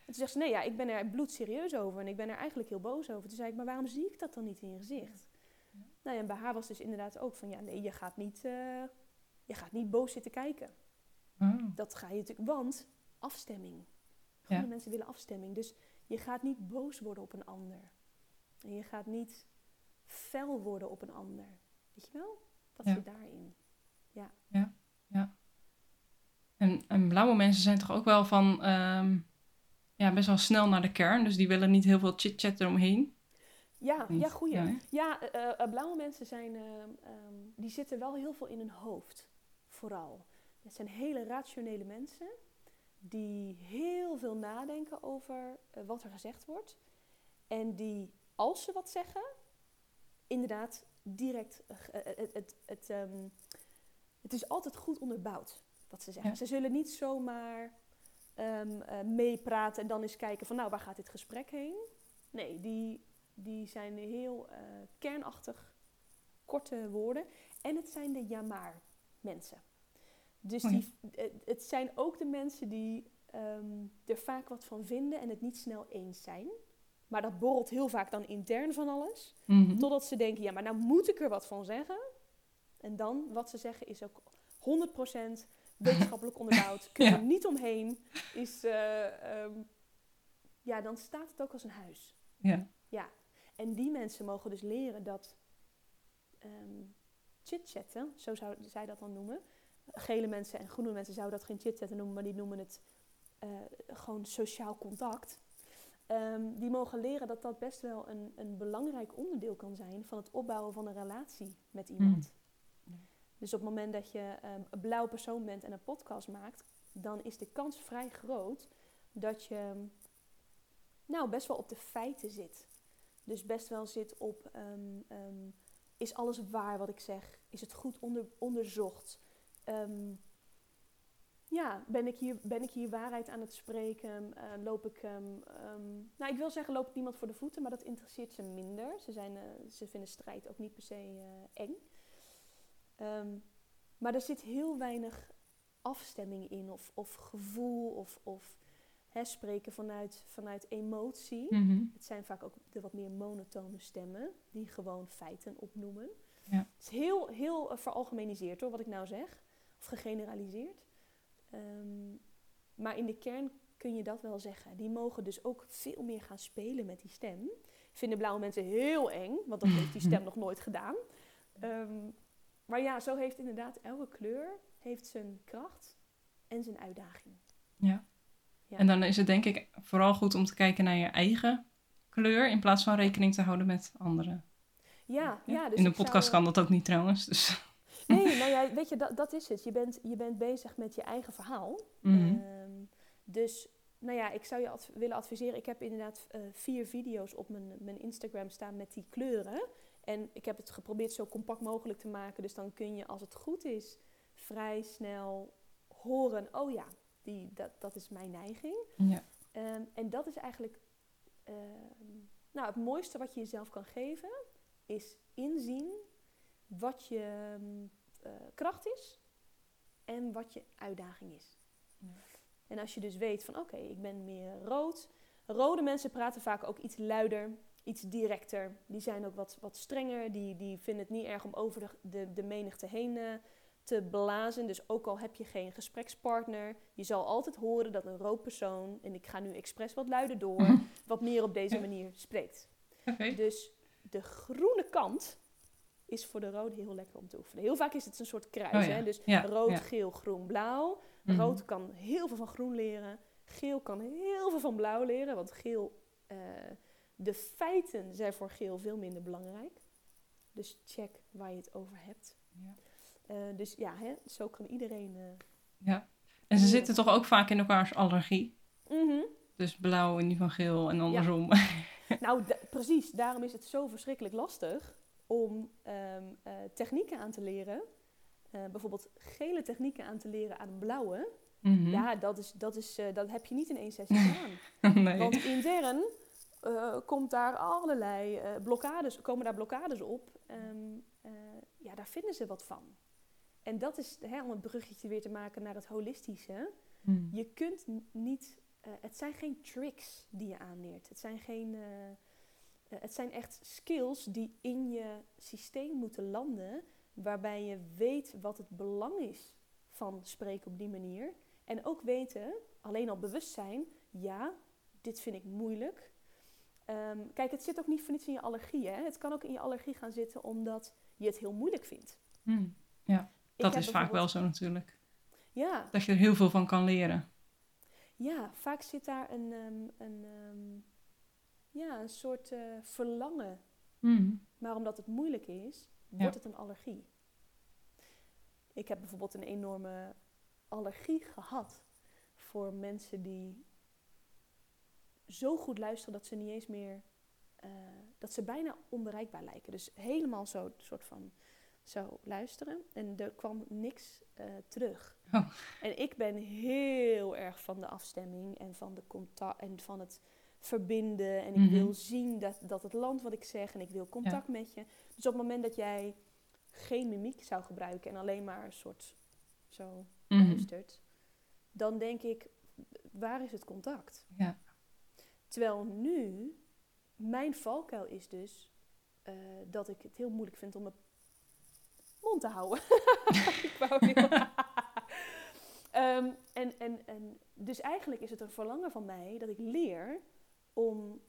En toen zegt ze, nee ja, ik ben er bloedserieus over en ik ben er eigenlijk heel boos over. Toen zei ik, maar waarom zie ik dat dan niet in je gezicht? Ja. Nou ja, en bij haar was dus inderdaad ook van, ja nee, je gaat niet, eh, je gaat niet boos zitten kijken. Oh. Dat ga je natuurlijk, want afstemming. Ja. mensen willen afstemming. Dus je gaat niet boos worden op een ander. En je gaat niet fel worden op een ander. Weet je wel? Dat Ja. zit daarin. En, en blauwe mensen zijn toch ook wel van ehm, ja, best wel snel naar de kern. Dus die willen niet heel veel chit-chat eromheen. Ja, ja, goeie. Ja? Ja, eh, eh, blauwe mensen zijn, ehm, ehm, die zitten wel heel veel in hun hoofd, vooral. Het zijn hele rationele mensen die heel veel nadenken over eh, wat er gezegd wordt. En die, als ze wat zeggen, inderdaad direct, eh, eh, het, het, het, ehm, het is altijd goed onderbouwd wat ze zeggen. Ja. Ze zullen niet zomaar eh, meepraten en dan eens kijken van nou, waar gaat dit gesprek heen? Nee, die, die zijn heel eh, kernachtig, korte woorden. En het zijn de ja-maar mensen. Dus Oh ja. die, eh, het zijn ook de mensen die ehm, er vaak wat van vinden en het niet snel eens zijn. Maar dat borrelt heel vaak dan intern van alles. Mhm. Totdat ze denken, ja, maar nou moet ik er wat van zeggen. En dan, wat ze zeggen, is ook 100% wetenschappelijk onderbouwd. Kun je Ja. er niet omheen. Is, eh, ehm, ja, dan staat het ook als een huis. Ja. Ja, en die mensen mogen dus leren dat ehm chit-chatten, zo zou zij dat dan noemen. Gele mensen en groene mensen zouden dat geen chit-chatten noemen, maar die noemen het eh, gewoon sociaal contact. Ehm, die mogen leren dat dat best wel een, een belangrijk onderdeel kan zijn van het opbouwen van een relatie met iemand. Mm. Dus op het moment dat je ehm, een blauw persoon bent en een podcast maakt, dan is de kans vrij groot dat je nou best wel op de feiten zit. Dus best wel zit op, ehm, ehm, is alles waar wat ik zeg? Is het goed onder, onderzocht? Ehm, ja, ben ik, hier, ben ik hier waarheid aan het spreken? Eh, loop ik, ehm, nou ik wil zeggen, loop ik niemand voor de voeten, maar dat interesseert ze minder. Ze, zijn, eh, ze vinden strijd ook niet per se eh, eng. Ehm, maar er zit heel weinig afstemming in, of, of gevoel, of, of hè, spreken vanuit, vanuit emotie. Mhm. Het zijn vaak ook de wat meer monotone stemmen, die gewoon feiten opnoemen. Ja. Het is heel, heel veralgemeniseerd hoor, wat ik nou zeg, of gegeneraliseerd. Ehm, maar in de kern kun je dat wel zeggen. Die mogen dus ook veel meer gaan spelen met die stem. Vinden blauwe mensen heel eng, want dat heeft die stem nog nooit gedaan. Ehm, maar ja, zo heeft inderdaad elke kleur heeft zijn kracht en zijn uitdaging. Ja. Ja. En dan is het denk ik vooral goed om te kijken naar je eigen kleur in plaats van rekening te houden met anderen. Ja, ja, dus in de zou, podcast eh, kan dat ook niet trouwens. Dus. Nee, nou ja, weet je, dat, dat is het. Je bent, je bent bezig met je eigen verhaal. Mhm. Ehm, dus, nou ja, ik zou je adv- willen adviseren. Ik heb inderdaad eh, vier video's op mijn, mijn Instagram staan met die kleuren. En ik heb het geprobeerd zo compact mogelijk te maken. Dus dan kun je, als het goed is, vrij snel horen, oh ja, die, dat, dat is mijn neiging. Ja. Ehm, en dat is eigenlijk ehm, nou, het mooiste wat je jezelf kan geven, is inzien wat je ehm, eh, kracht is en wat je uitdaging is. Ja. En als je dus weet van oké, ik ben meer rood. Rode mensen praten vaak ook iets luider, iets directer. Die zijn ook wat, wat strenger. Die, die vinden het niet erg om over de, de, de menigte heen eh, te blazen. Dus ook al heb je geen gesprekspartner, je zal altijd horen dat een rood persoon, en ik ga nu expres wat luider door, wat meer op deze manier spreekt. Dus de groene kant is voor de rode heel lekker om te oefenen. Heel vaak is het een soort kruis. Oh ja. Hè? Dus Ja, rood, ja. geel, groen, blauw. Mhm. Rood kan heel veel van groen leren. Geel kan heel veel van blauw leren. Want geel, eh, de feiten zijn voor geel veel minder belangrijk. Dus check waar je het over hebt. Ja. Eh, dus ja, hè, zo kan iedereen. eh, Ja. En ze zitten toch ook vaak in elkaars allergie. mhm. Dus blauw en die van geel en andersom. Nou, precies. Daarom is het zo verschrikkelijk lastig om ehm, eh, technieken aan te leren. Eh, bijvoorbeeld gele technieken aan te leren aan een blauwe. Mhm. Ja, dat, is, dat, is, eh, dat heb je niet in één sessie gedaan. nee. Want intern komt daar allerlei blokkades, komen daar blokkades op. Ehm, eh, ja, daar vinden ze wat van. En dat is, hè, om het bruggetje weer te maken naar het holistische. Mhm. Je kunt niet, het zijn geen tricks die je aanleert. Het zijn, geen, het zijn echt skills die in je systeem moeten landen, waarbij je weet wat het belang is van spreken op die manier. En ook weten, alleen al bewust zijn, ja, dit vind ik moeilijk. Ehm, kijk, het zit ook niet voor niets in je allergie. Hè? Het kan ook in je allergie gaan zitten omdat je het heel moeilijk vindt. Mhm. Ik Dat is vaak wel zo natuurlijk. Ja, Dat je er heel veel van kan leren. Ja, vaak zit daar een, ehm, een, ehm, ja, een soort eh, verlangen. Mhm. Maar omdat het moeilijk is, Ja. wordt het een allergie. Ik heb bijvoorbeeld een enorme allergie gehad voor mensen die zo goed luisteren dat ze niet eens meer, eh, dat ze bijna onbereikbaar lijken. Dus helemaal zo soort van zo luisteren en er kwam niks eh, terug. Oh. En ik ben heel erg van de afstemming en van de contact en van het verbinden. En ik Mhm. wil zien dat, dat het land wat ik zeg en ik wil contact met je. Dus op het moment dat jij geen mimiek zou gebruiken en alleen maar een soort zo Mhm. luistert, dan denk ik, waar is het contact? Ja. Terwijl nu, mijn valkuil is dus eh, dat ik het heel moeilijk vind om mijn mond te houden. ik wou. Ehm, en, en, en dus eigenlijk is het een verlangen van mij dat ik leer om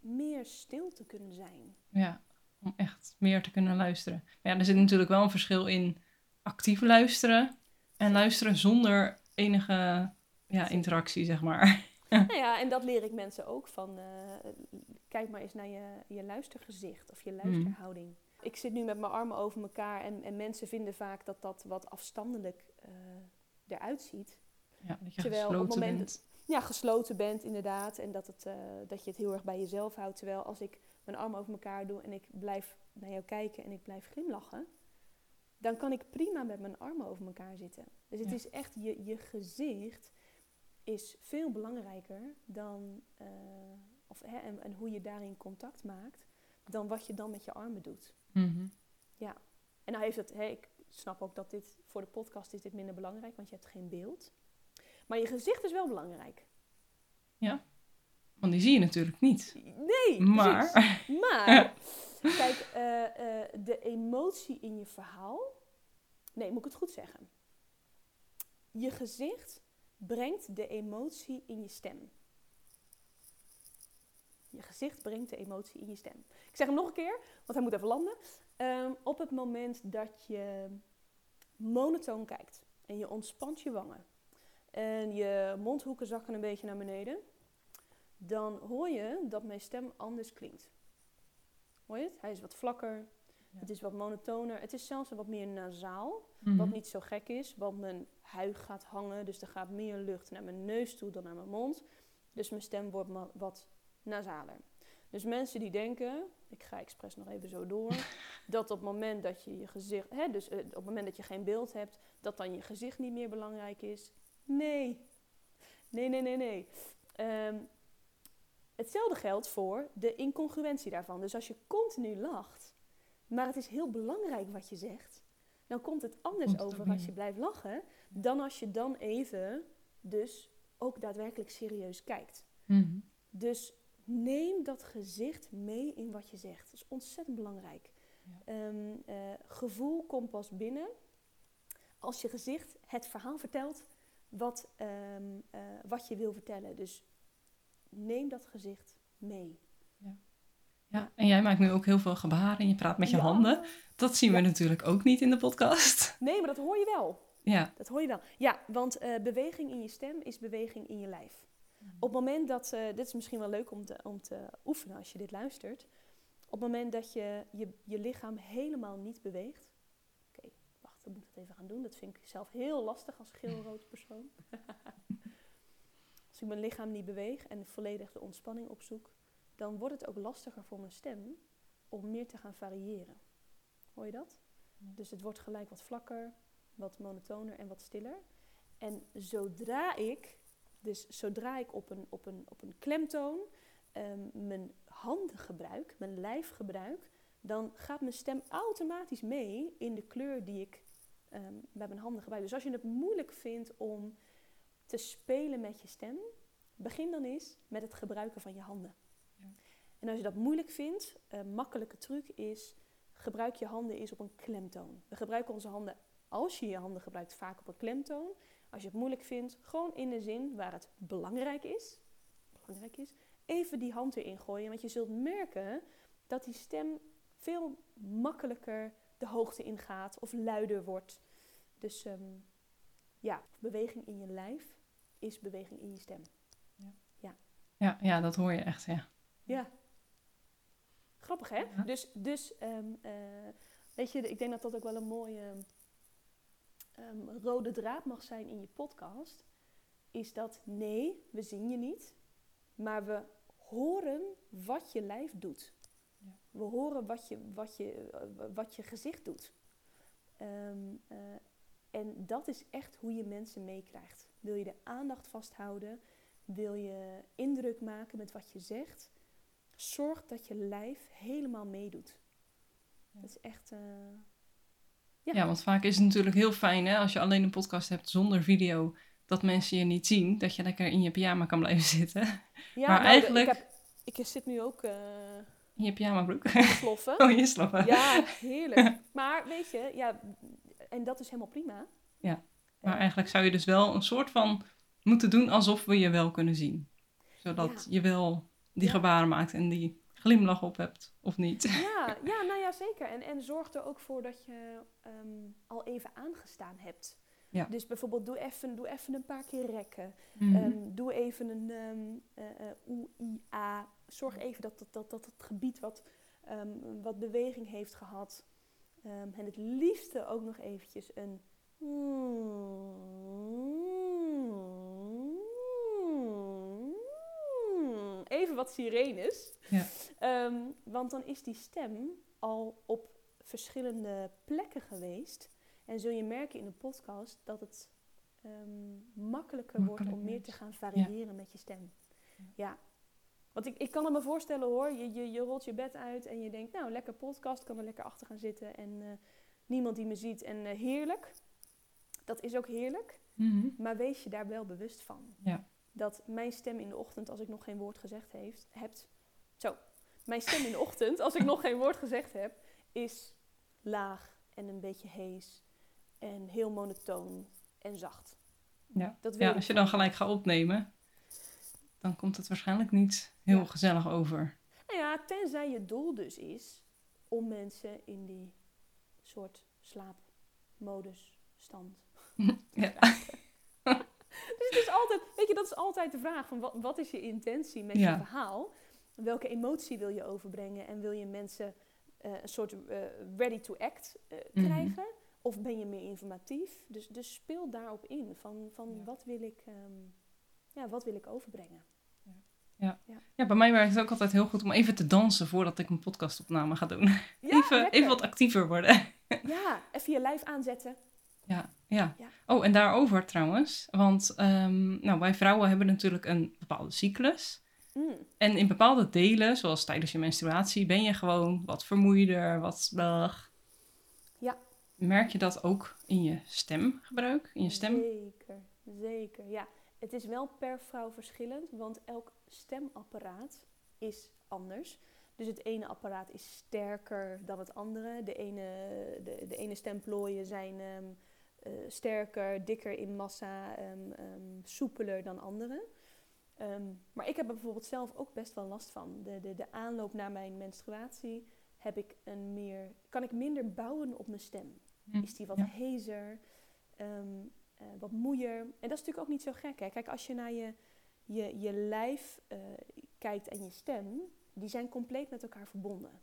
meer stil te kunnen zijn. Ja, om echt meer te kunnen luisteren. Maar ja, er zit natuurlijk wel een verschil in actief luisteren en luisteren zonder enige ja, interactie, zeg maar. nou ja, en dat leer ik mensen ook van. eh, kijk maar eens naar je, je luistergezicht of je luisterhouding. Ik zit nu met mijn armen over elkaar en, en mensen vinden vaak dat dat wat afstandelijk eh, eruit ziet. Ja, dat je Terwijl op het moment bent. Ja, gesloten bent inderdaad en dat, het, eh, dat je het heel erg bij jezelf houdt. Terwijl als ik mijn armen over elkaar doe en ik blijf naar jou kijken en ik blijf glimlachen, dan kan ik prima met mijn armen over elkaar zitten. Dus het Ja. is echt, je, je gezicht is veel belangrijker dan, eh, of, hè, en, en hoe je daarin contact maakt, dan wat je dan met je armen doet. Mhm. En nou heeft het, hè, ik snap ook dat dit voor de podcast is dit minder belangrijk, want je hebt geen beeld. Maar je gezicht is wel belangrijk. Want die zie je natuurlijk niet. Nee, Maar, precies. Maar, kijk, eh, eh, de emotie in je verhaal. Nee, moet ik het goed zeggen? Je gezicht brengt de emotie in je stem. Je gezicht brengt de emotie in je stem. Ik zeg hem nog een keer, want hij moet even landen. Ehm, op het moment dat je monotoon kijkt en je ontspant je wangen en je mondhoeken zakken een beetje naar beneden, dan hoor je dat mijn stem anders klinkt. Hoor je het? Hij is wat vlakker, Ja. het is wat monotoner, het is zelfs wat meer nasaal. Mhm. Wat niet zo gek is, want mijn huid gaat hangen, dus er gaat meer lucht naar mijn neus toe dan naar mijn mond. Dus mijn stem wordt wat nasaler. Dus mensen die denken, ik ga expres nog even zo door, dat op het moment dat je je gezicht, hè, dus eh, op het moment dat je geen beeld hebt, dat dan je gezicht niet meer belangrijk is. Nee. Nee, nee, nee, nee. Ehm, hetzelfde geldt voor de incongruentie daarvan. Dus als je continu lacht, maar het is heel belangrijk wat je zegt, dan komt het anders Komt het ook over als je blijft lachen, dan als je dan even dus ook daadwerkelijk serieus kijkt. Mhm. Dus neem dat gezicht mee in wat je zegt. Dat is ontzettend belangrijk. Ja. Ehm, eh, gevoel komt pas binnen als je gezicht het verhaal vertelt wat, ehm, eh, wat je wil vertellen. Dus neem dat gezicht mee. Ja, en jij maakt nu ook heel veel gebaren en je praat met je Ja. handen. Dat zien we Ja. natuurlijk ook niet in de podcast. Nee, maar dat hoor je wel. Ja, Dat hoor je wel. Ja, want eh, beweging in je stem is beweging in je lijf. Op het moment dat, eh, dit is misschien wel leuk om te, om te oefenen als je dit luistert. Op het moment dat je je, je lichaam helemaal niet beweegt. Dan moet ik dat even gaan doen. Dat vind ik zelf heel lastig als geel-rood persoon. als ik mijn lichaam niet beweeg en volledig de ontspanning opzoek, dan wordt het ook lastiger voor mijn stem om meer te gaan variëren. Hoor je dat? Dus het wordt gelijk wat vlakker, wat monotoner en wat stiller. En zodra ik, dus zodra ik op een, op een, op een klemtoon ehm, mijn handen gebruik, mijn lijf gebruik, dan gaat mijn stem automatisch mee in de kleur die ik ehm, bij mijn handen gebruik. Dus als je het moeilijk vindt om te spelen met je stem, begin dan eens met het gebruiken van je handen. Ja. En als je dat moeilijk vindt, een makkelijke truc is, gebruik je handen eens op een klemtoon. We gebruiken onze handen, als je je handen gebruikt, vaak op een klemtoon. Als je het moeilijk vindt, gewoon in de zin waar het belangrijk is, belangrijk is, even die hand erin gooien. Want je zult merken dat die stem veel makkelijker de hoogte ingaat of luider wordt. Dus ehm, ja, beweging in je lijf is beweging in je stem. ja, ja, dat hoor je echt, ja. Ja. Grappig, hè? Ja. Dus, dus ehm, eh, weet je, ik denk dat dat ook wel een mooie ehm, rode draad mag zijn in je podcast. Is dat nee, we zien je niet, maar we horen wat je lijf doet. We horen wat je, wat je, wat je gezicht doet. Ehm, eh, en dat is echt hoe je mensen meekrijgt. Wil je de aandacht vasthouden? Wil je indruk maken met wat je zegt? Zorg dat je lijf helemaal meedoet. Dat is echt. eh, ja. Ja. want vaak is het natuurlijk heel fijn hè, als je alleen een podcast hebt zonder video, dat mensen je niet zien, dat je lekker in je pyjama kan blijven zitten. Ja, Maar nou, eigenlijk- Ik, heb, ik zit nu ook eh je pyjama broek. sloffen. Oh, je slappen. Ja, heerlijk. Maar weet je, ja, en dat is helemaal prima. Ja, Maar Eh, eigenlijk zou je dus wel een soort van moeten doen alsof we je wel kunnen zien. Zodat Ja. je wel die gebaren maakt en die glimlach op hebt, of niet. Ja, ja, nou ja, zeker. En, en zorg er ook voor dat je ehm, al even aangestaan hebt. Ja. Dus bijvoorbeeld doe even, doe even een paar keer rekken. Mhm. Ehm, doe even een eh, eh, oe, i, a. Zorg even dat, dat, dat, dat het gebied wat, ehm, wat beweging heeft gehad. Ehm, en het liefste ook nog eventjes een... Even wat sirenes. Ja. Ehm, want dan is die stem al op verschillende plekken geweest. En zul je merken in de podcast dat het makkelijker wordt om meer te gaan variëren met je stem. Ja. Want ik, ik kan het me voorstellen hoor, je, je, je rolt je bed uit en je denkt, nou lekker podcast, kan er lekker achter gaan zitten en eh, niemand die me ziet en eh, heerlijk. Dat is ook heerlijk, Mhm. maar wees je daar wel bewust van. Ja. Dat mijn stem in de ochtend, als ik nog geen woord gezegd heeft, hebt, zo, mijn stem in de ochtend, als ik nog geen woord gezegd heb, is laag en een beetje hees en heel monotoon en zacht. Ja. Dat wil ja, als je dan gelijk gaat opnemen, dan komt het waarschijnlijk niet heel Ja. gezellig over. Nou ja, tenzij je doel dus is om mensen in die soort slaapmodus stand. Ja. Dus het is altijd, weet je, dat is altijd de vraag van wat, wat is je intentie met Ja. je verhaal? Welke emotie wil je overbrengen en wil je mensen eh, een soort eh, ready to act eh, Mhm. krijgen? Of ben je meer informatief? Dus, dus speel daarop in van, van Ja. wat, wil ik, ehm, ja, wat wil ik overbrengen? Ja, bij mij werkt het ook altijd heel goed om even te dansen voordat ik een podcastopname ga doen. Ja, even, lekker. even wat actiever worden. Ja, even je lijf aanzetten. Ja, ja. Ja. Oh, en daarover trouwens. Want ehm, nou, wij vrouwen hebben natuurlijk een bepaalde cyclus. Mm. En in bepaalde delen, zoals tijdens je menstruatie, ben je gewoon wat vermoeider, wat blag. Ja. Merk je dat ook in je stemgebruik, in je stem? Zeker, zeker. Ja, het is wel per vrouw verschillend, want elk stemapparaat is anders. Dus het ene apparaat is sterker dan het andere. De ene, de, de ene stemplooien zijn ehm, eh, sterker, dikker in massa, ehm, ehm, soepeler dan andere. Maar ik heb er bijvoorbeeld zelf ook best wel last van. De, de, de aanloop naar mijn menstruatie heb ik een meer, kan ik minder bouwen op mijn stem. Hm. Is die wat Ja. hezer, eh, wat moeier. En dat is natuurlijk ook niet zo gek. Hè? Kijk, als je naar je, je, je lijf eh, kijkt en je stem, die zijn compleet met elkaar verbonden.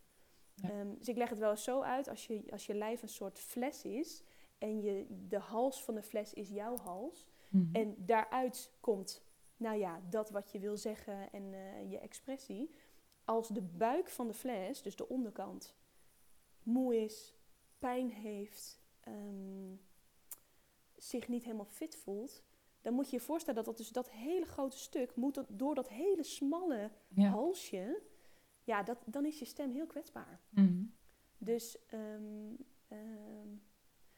Ja. Ehm, dus ik leg het wel eens zo uit, als je, als je lijf een soort fles is en je, de hals van de fles is jouw hals. Mhm. En daaruit komt, nou ja, dat wat je wil zeggen en eh, je expressie. Als de buik van de fles, dus de onderkant, moe is, pijn heeft, ehm, zich niet helemaal fit voelt, dan moet je je voorstellen dat dat, dus dat hele grote stuk moet dat- door dat hele smalle ja. halsje, ja, dat, dan is je stem heel kwetsbaar. Mhm. Dus ehm, ehm,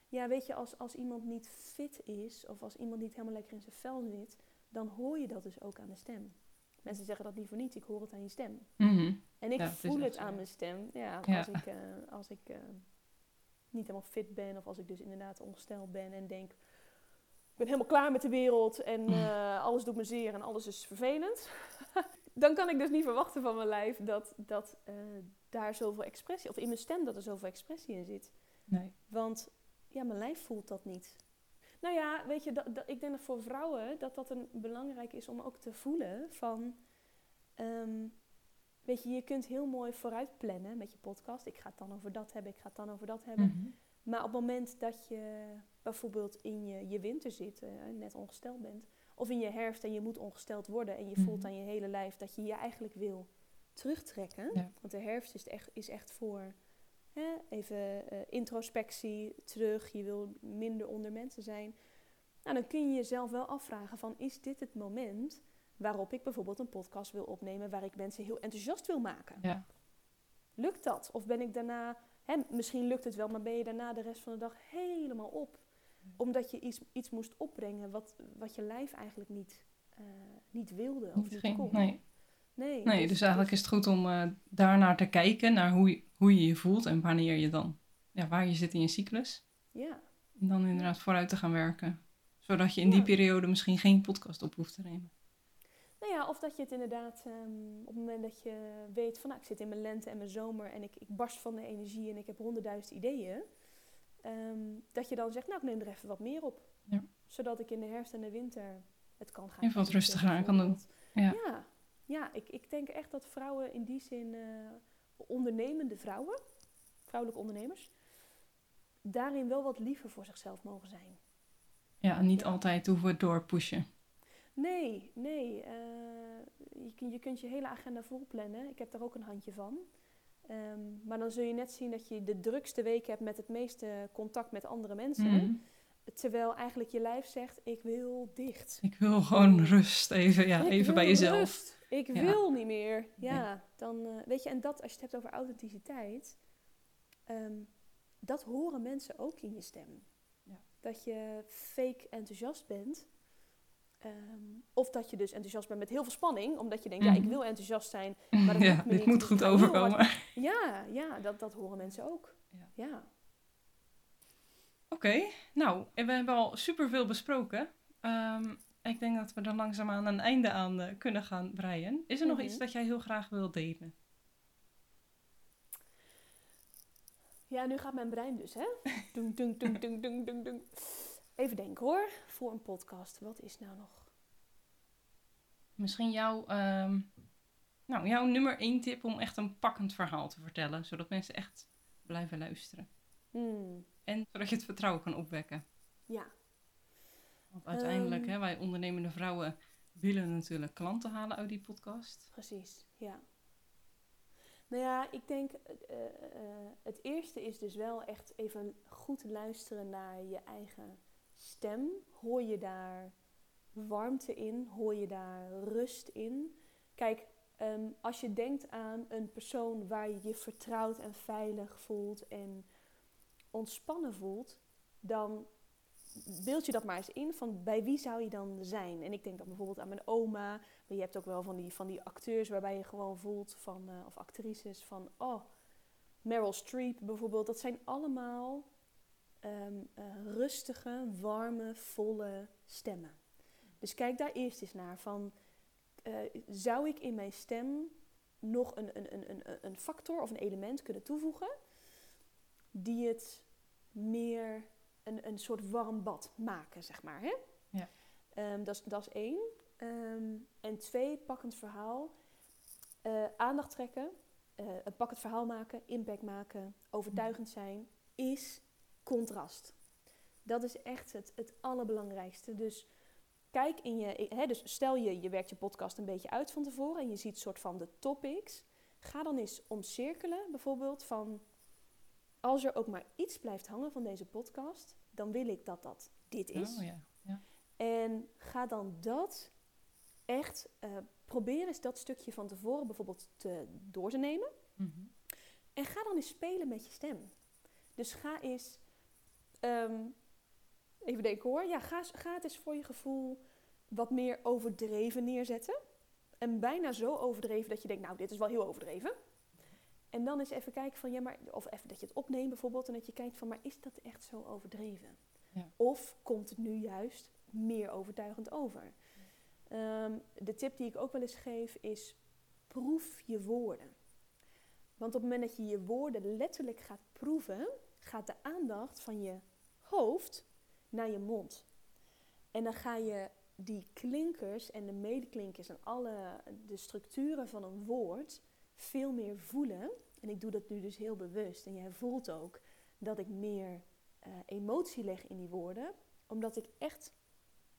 ja, weet je, als, als iemand niet fit is of als iemand niet helemaal lekker in zijn vel zit, dan hoor je dat dus ook aan de stem. Mensen zeggen dat niet voor niets, ik hoor het aan je stem. Mhm. En ik Ja, voel het aan mijn stem. Ja, Ja. als ik, eh, als ik eh, niet helemaal fit ben of als ik dus inderdaad ongesteld ben en denk, ik ben helemaal klaar met de wereld en Mm. eh, alles doet me zeer en alles is vervelend. Dan kan ik dus niet verwachten van mijn lijf dat, dat eh, daar zoveel expressie, of in mijn stem dat er zoveel expressie in zit. Nee. Want ja, mijn lijf voelt dat niet. Nou ja, weet je, dat, dat- ik denk dat voor vrouwen dat dat een belangrijk is om ook te voelen van... ehm, weet je, je kunt heel mooi vooruit plannen met je podcast. Ik ga het dan over dat hebben, ik ga het dan over dat hebben. Mhm. Maar op het moment dat je bijvoorbeeld in je, je winter zit, eh, net ongesteld bent... of in je herfst en je moet ongesteld worden en je voelt Mhm. aan je hele lijf dat je je eigenlijk wil terugtrekken. Ja. Want de herfst is echt, is echt voor hè, even eh, introspectie, terug, je wil minder onder mensen zijn. Nou, dan kun je jezelf wel afvragen van, is dit het moment waarop ik bijvoorbeeld een podcast wil opnemen waar ik mensen heel enthousiast wil maken? Ja. Lukt dat? Of ben ik daarna, hè, misschien lukt het wel, maar ben je daarna de rest van de dag helemaal op? Omdat je iets, iets moest opbrengen wat, wat je lijf eigenlijk niet, eh, niet wilde of Niet kon. Nee. Nee, nee, dus eigenlijk is het goed om eh daarnaar te kijken, naar hoe je, hoe je je voelt en wanneer je dan, ja, waar je zit in je cyclus. Ja, En dan inderdaad vooruit te gaan werken. Zodat je in die periode misschien geen podcast op hoeft te nemen. Nou ja, of dat je het inderdaad ehm, op het moment dat je weet van nou, ik zit in mijn lente en mijn zomer en ik, ik barst van de energie en ik heb honderdduizend ideeën. Ehm, dat je dan zegt, nou ik neem er even wat meer op. Ja. Zodat ik in de herfst en de winter het kan gaan. Even wat rustiger aan kan doen. Ja. Ja, ja ik, ik denk echt dat vrouwen in die zin, eh, ondernemende vrouwen, vrouwelijke ondernemers, daarin wel wat liever voor zichzelf mogen zijn. Ja, en niet Ja. altijd hoeven we doorpushen. Nee, nee. eh, je, je kunt je hele agenda vol plannen. Ik heb daar ook een handje van. Ehm, maar dan zul je net zien dat je de drukste week hebt met het meeste contact met andere mensen. Mhm. Terwijl eigenlijk je lijf zegt, ik wil dicht. Ik wil gewoon rust even, ja, Ik even bij jezelf. rust. Ik Ja. wil niet meer. Ja, dan eh, weet je, en dat als je het hebt over authenticiteit, ehm, dat horen mensen ook in je stem. Ja. Dat je fake enthousiast bent. Ehm, of dat je dus enthousiast bent met heel veel spanning, omdat je denkt, ja, ik Mhm. wil enthousiast zijn. Maar dat ja, dit niet, moet goed overkomen. Ja, ja dat, dat horen mensen ook. Ja. Ja. Oké, nou, we hebben al superveel besproken. Ehm, ik denk dat we er langzaamaan een einde aan eh, kunnen gaan breien. Is er nog Mhm. iets dat jij heel graag wil delen? Ja, nu gaat mijn brein dus, hè? Even denken hoor, voor een podcast. Wat is nou nog? Misschien jouw, ehm, nou, jouw nummer één tip om echt een pakkend verhaal te vertellen. Zodat mensen echt blijven luisteren. Hmm, En zodat je het vertrouwen kan opwekken. ja. Want uiteindelijk, Ehm. hè, wij ondernemende vrouwen willen natuurlijk klanten halen uit die podcast. Precies, ja. Nou ja, ik denk, uh, uh, het eerste is dus wel echt even goed luisteren naar je eigen stem. Hoor je daar warmte in? Hoor je daar rust in? Kijk, um, als je denkt aan een persoon waar je je vertrouwd en veilig voelt en ontspannen voelt, dan beeld je dat maar eens in van bij wie zou je dan zijn? En ik denk dan bijvoorbeeld aan mijn oma. Maar je hebt ook wel van die, van die acteurs waarbij je gewoon voelt van, uh, of actrices van, oh, Meryl Streep bijvoorbeeld. Dat zijn allemaal um, uh, rustige, warme, volle stemmen. Dus kijk daar eerst eens naar van, uh, zou ik in mijn stem nog een, een, een, een, een factor of een element kunnen toevoegen die het meer een, een soort warm bad maken, zeg maar. Hè? Ja. Um, dat, is, dat is één. Um, en twee, pakkend verhaal. Uh, aandacht trekken, uh, een pakkend verhaal maken, impact maken, overtuigend zijn, is contrast. Dat is echt het, het allerbelangrijkste. Dus kijk in je, hè, dus stel je, je werkt je podcast een beetje uit van tevoren en je ziet soort van de topics. Ga dan eens omcirkelen, bijvoorbeeld van als er ook maar iets blijft hangen van deze podcast, dan wil ik dat dat dit is. Oh, ja. Ja. En ga dan dat echt, uh, probeer eens dat stukje van tevoren bijvoorbeeld te, door te nemen. Mm -hmm. En ga dan eens spelen met je stem. Dus ga eens, um, even denken hoor, ja, ga, ga het eens voor je gevoel wat meer overdreven neerzetten. En bijna zo overdreven dat je denkt, nou, dit is wel heel overdreven. En dan eens even kijken van, ja, maar, of even dat je het opneemt bijvoorbeeld, en dat je kijkt van, maar is dat echt zo overdreven? Ja. Of komt het nu juist meer overtuigend over? Um, de tip die ik ook wel eens geef is, proef je woorden. Want op het moment dat je je woorden letterlijk gaat proeven, gaat de aandacht van je hoofd naar je mond. En dan ga je die klinkers en de medeklinkers en alle de structuren van een woord veel meer voelen. En ik doe dat nu dus heel bewust. En jij voelt ook dat ik meer uh, emotie leg in die woorden, omdat ik echt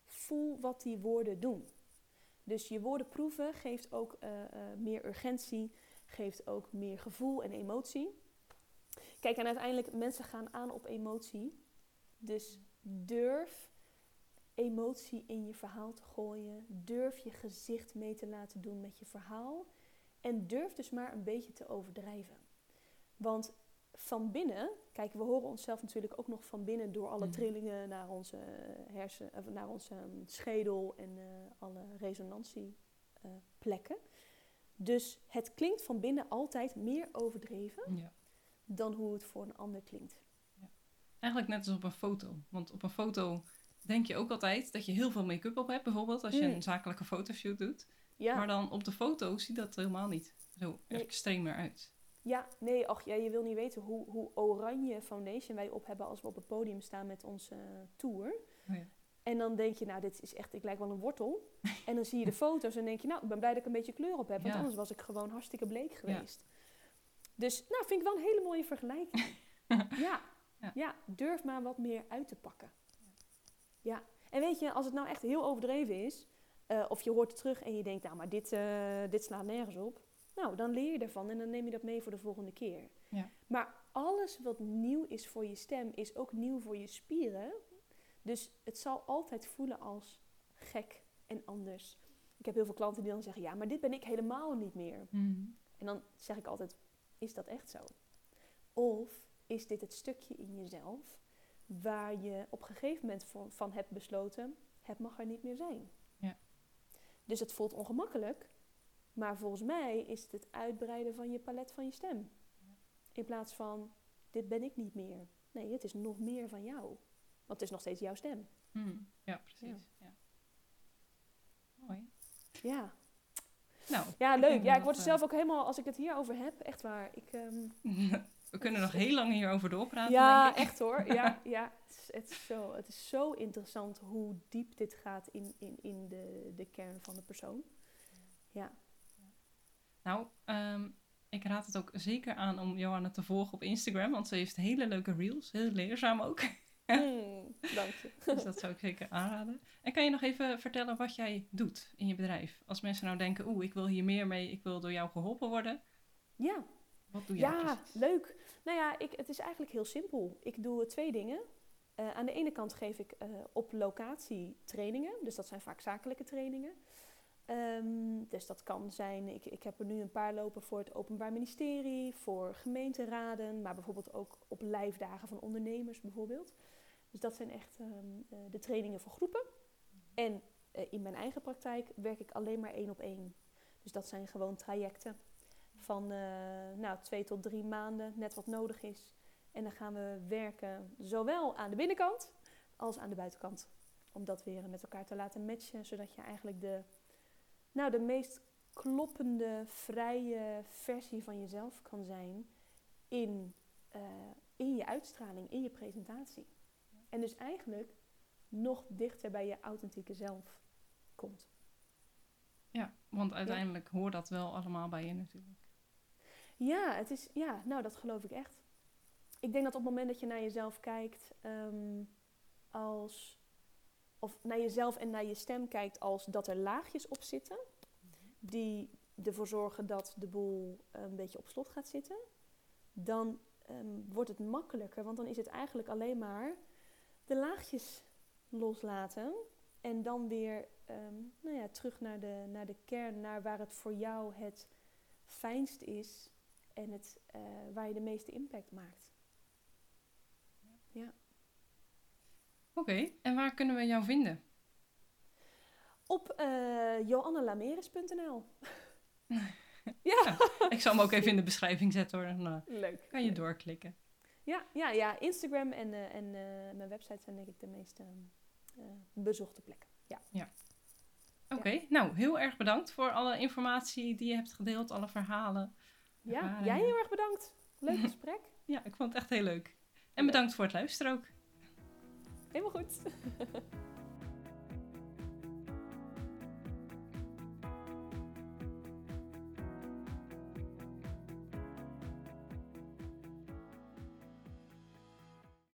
voel wat die woorden doen. Dus je woorden proeven geeft ook uh, uh, meer urgentie, geeft ook meer gevoel en emotie. Kijk, en uiteindelijk, mensen gaan aan op emotie. Dus durf emotie in je verhaal te gooien. Durf je gezicht mee te laten doen met je verhaal. En durf dus maar een beetje te overdrijven. Want van binnen, kijk, we horen onszelf natuurlijk ook nog van binnen door alle trillingen naar onze hersen, of naar onze schedel en uh, alle resonantieplekken. Uh, dus het klinkt van binnen altijd meer overdreven ja. dan hoe het voor een ander klinkt. Eigenlijk net als op een foto. Want op een foto denk je ook altijd dat je heel veel make-up op hebt, bijvoorbeeld als je Mm. een zakelijke fotoshoot doet. Ja, Maar dan op de foto ziet dat helemaal niet zo Nee. extreem meer uit. ja nee, ach, ja, je wil niet weten hoe, hoe oranje foundation wij op hebben als we op het podium staan met onze eh, tour. Oh ja. En dan denk je, nou, dit is echt, ik lijk wel een wortel. en dan zie je de foto's en denk je, nou, ik ben blij dat ik een beetje kleur op heb. Want Ja. anders was ik gewoon hartstikke bleek geweest. Dus, nou, vind ik wel een hele mooie vergelijking. ja. Ja. Ja. durf maar wat meer uit te pakken. Ja. En weet je, als het nou echt heel overdreven is, eh, of je hoort het terug en je denkt, nou, maar dit, eh, dit slaat nergens op. Nou, dan leer je ervan en dan neem je dat mee voor de volgende keer. Ja. Maar alles wat nieuw is voor je stem, is ook nieuw voor je spieren. Dus het zal altijd voelen als gek en anders. Ik heb heel veel klanten die dan zeggen, ja, maar dit ben ik helemaal niet meer. Mhm. En dan zeg ik altijd, is dat echt zo? Of is dit het stukje in jezelf waar je op een gegeven moment van, van hebt besloten, het mag er niet meer zijn. Ja. Dus het voelt ongemakkelijk, maar volgens mij is het het uitbreiden van je palet van je stem. In plaats van, dit ben ik niet meer. Nee, het is nog meer van jou. Want het is nog steeds jouw stem. Mhm. Ja, precies. Ja. Mooi. Ja, Nou, ja leuk. Ja, ik word er eh, zelf ook helemaal, als ik het hierover heb, echt waar. Ik, ehm, We kunnen nog heel lang hierover doorpraten, ja, denk ik. echt hoor. Ja, ja het, is, het, is zo, het is zo interessant hoe diep dit gaat in, in, in de, de kern van de persoon. Ja, Nou, ehm, ik raad het ook zeker aan om Johanna te volgen op Instagram, want ze heeft hele leuke reels, heel leerzaam ook. Hmm. Dank je. Dus dat zou ik zeker aanraden. En kan je nog even vertellen wat jij doet in je bedrijf? Als mensen nou denken, oeh, ik wil hier meer mee, ik wil door jou geholpen worden. Ja, Wat doe jij ja precies? leuk. Nou ja, ik, het is eigenlijk heel simpel. Ik doe twee dingen. Eh, aan de ene kant geef ik eh, op locatie trainingen. Dus dat zijn vaak zakelijke trainingen. Ehm, dus dat kan zijn, ik, ik heb er nu een paar lopen voor het Openbaar Ministerie, voor gemeenteraden, maar bijvoorbeeld ook op lijfdagen van ondernemers bijvoorbeeld. Dus dat zijn echt ehm, eh, de trainingen voor groepen. En in mijn eigen praktijk werk ik alleen maar één op één. Dus dat zijn gewoon trajecten van eh, nou, twee tot drie maanden, net wat nodig is. En dan gaan we werken zowel aan de binnenkant als aan de buitenkant. Om dat weer met elkaar te laten matchen, zodat je eigenlijk de, nou, de meest kloppende, vrije versie van jezelf kan zijn in, eh, in je uitstraling, in je presentatie. En dus eigenlijk nog dichter bij je authentieke zelf komt. Ja, want uiteindelijk hoort dat wel allemaal bij je natuurlijk. Ja, het is, ja, nou dat geloof ik echt. Ik denk dat op het moment dat je naar jezelf kijkt ehm, als, of naar jezelf en naar je stem kijkt als dat er laagjes op zitten, die ervoor zorgen dat de boel een beetje op slot gaat zitten, dan ehm, wordt het makkelijker, want dan is het eigenlijk alleen maar de laagjes loslaten en dan weer ehm, nou ja, terug naar de, naar de kern, naar waar het voor jou het fijnst is en het, eh, waar je de meeste impact maakt. Oké, en waar kunnen we jou vinden? Op uh, joannelameres.nl. ja, Ik zal hem ook even in de beschrijving zetten hoor. Dan eh, leuk. kan je doorklikken. Ja, ja, ja. Instagram en, eh, en eh, mijn website zijn denk ik de meest eh, bezochte plekken. Ja. Oké, nou heel erg bedankt voor alle informatie die je hebt gedeeld, alle verhalen. Ja, jij heel erg bedankt. Leuk gesprek. Ja, ik vond het echt heel leuk. En bedankt voor het luisteren ook. Helemaal goed.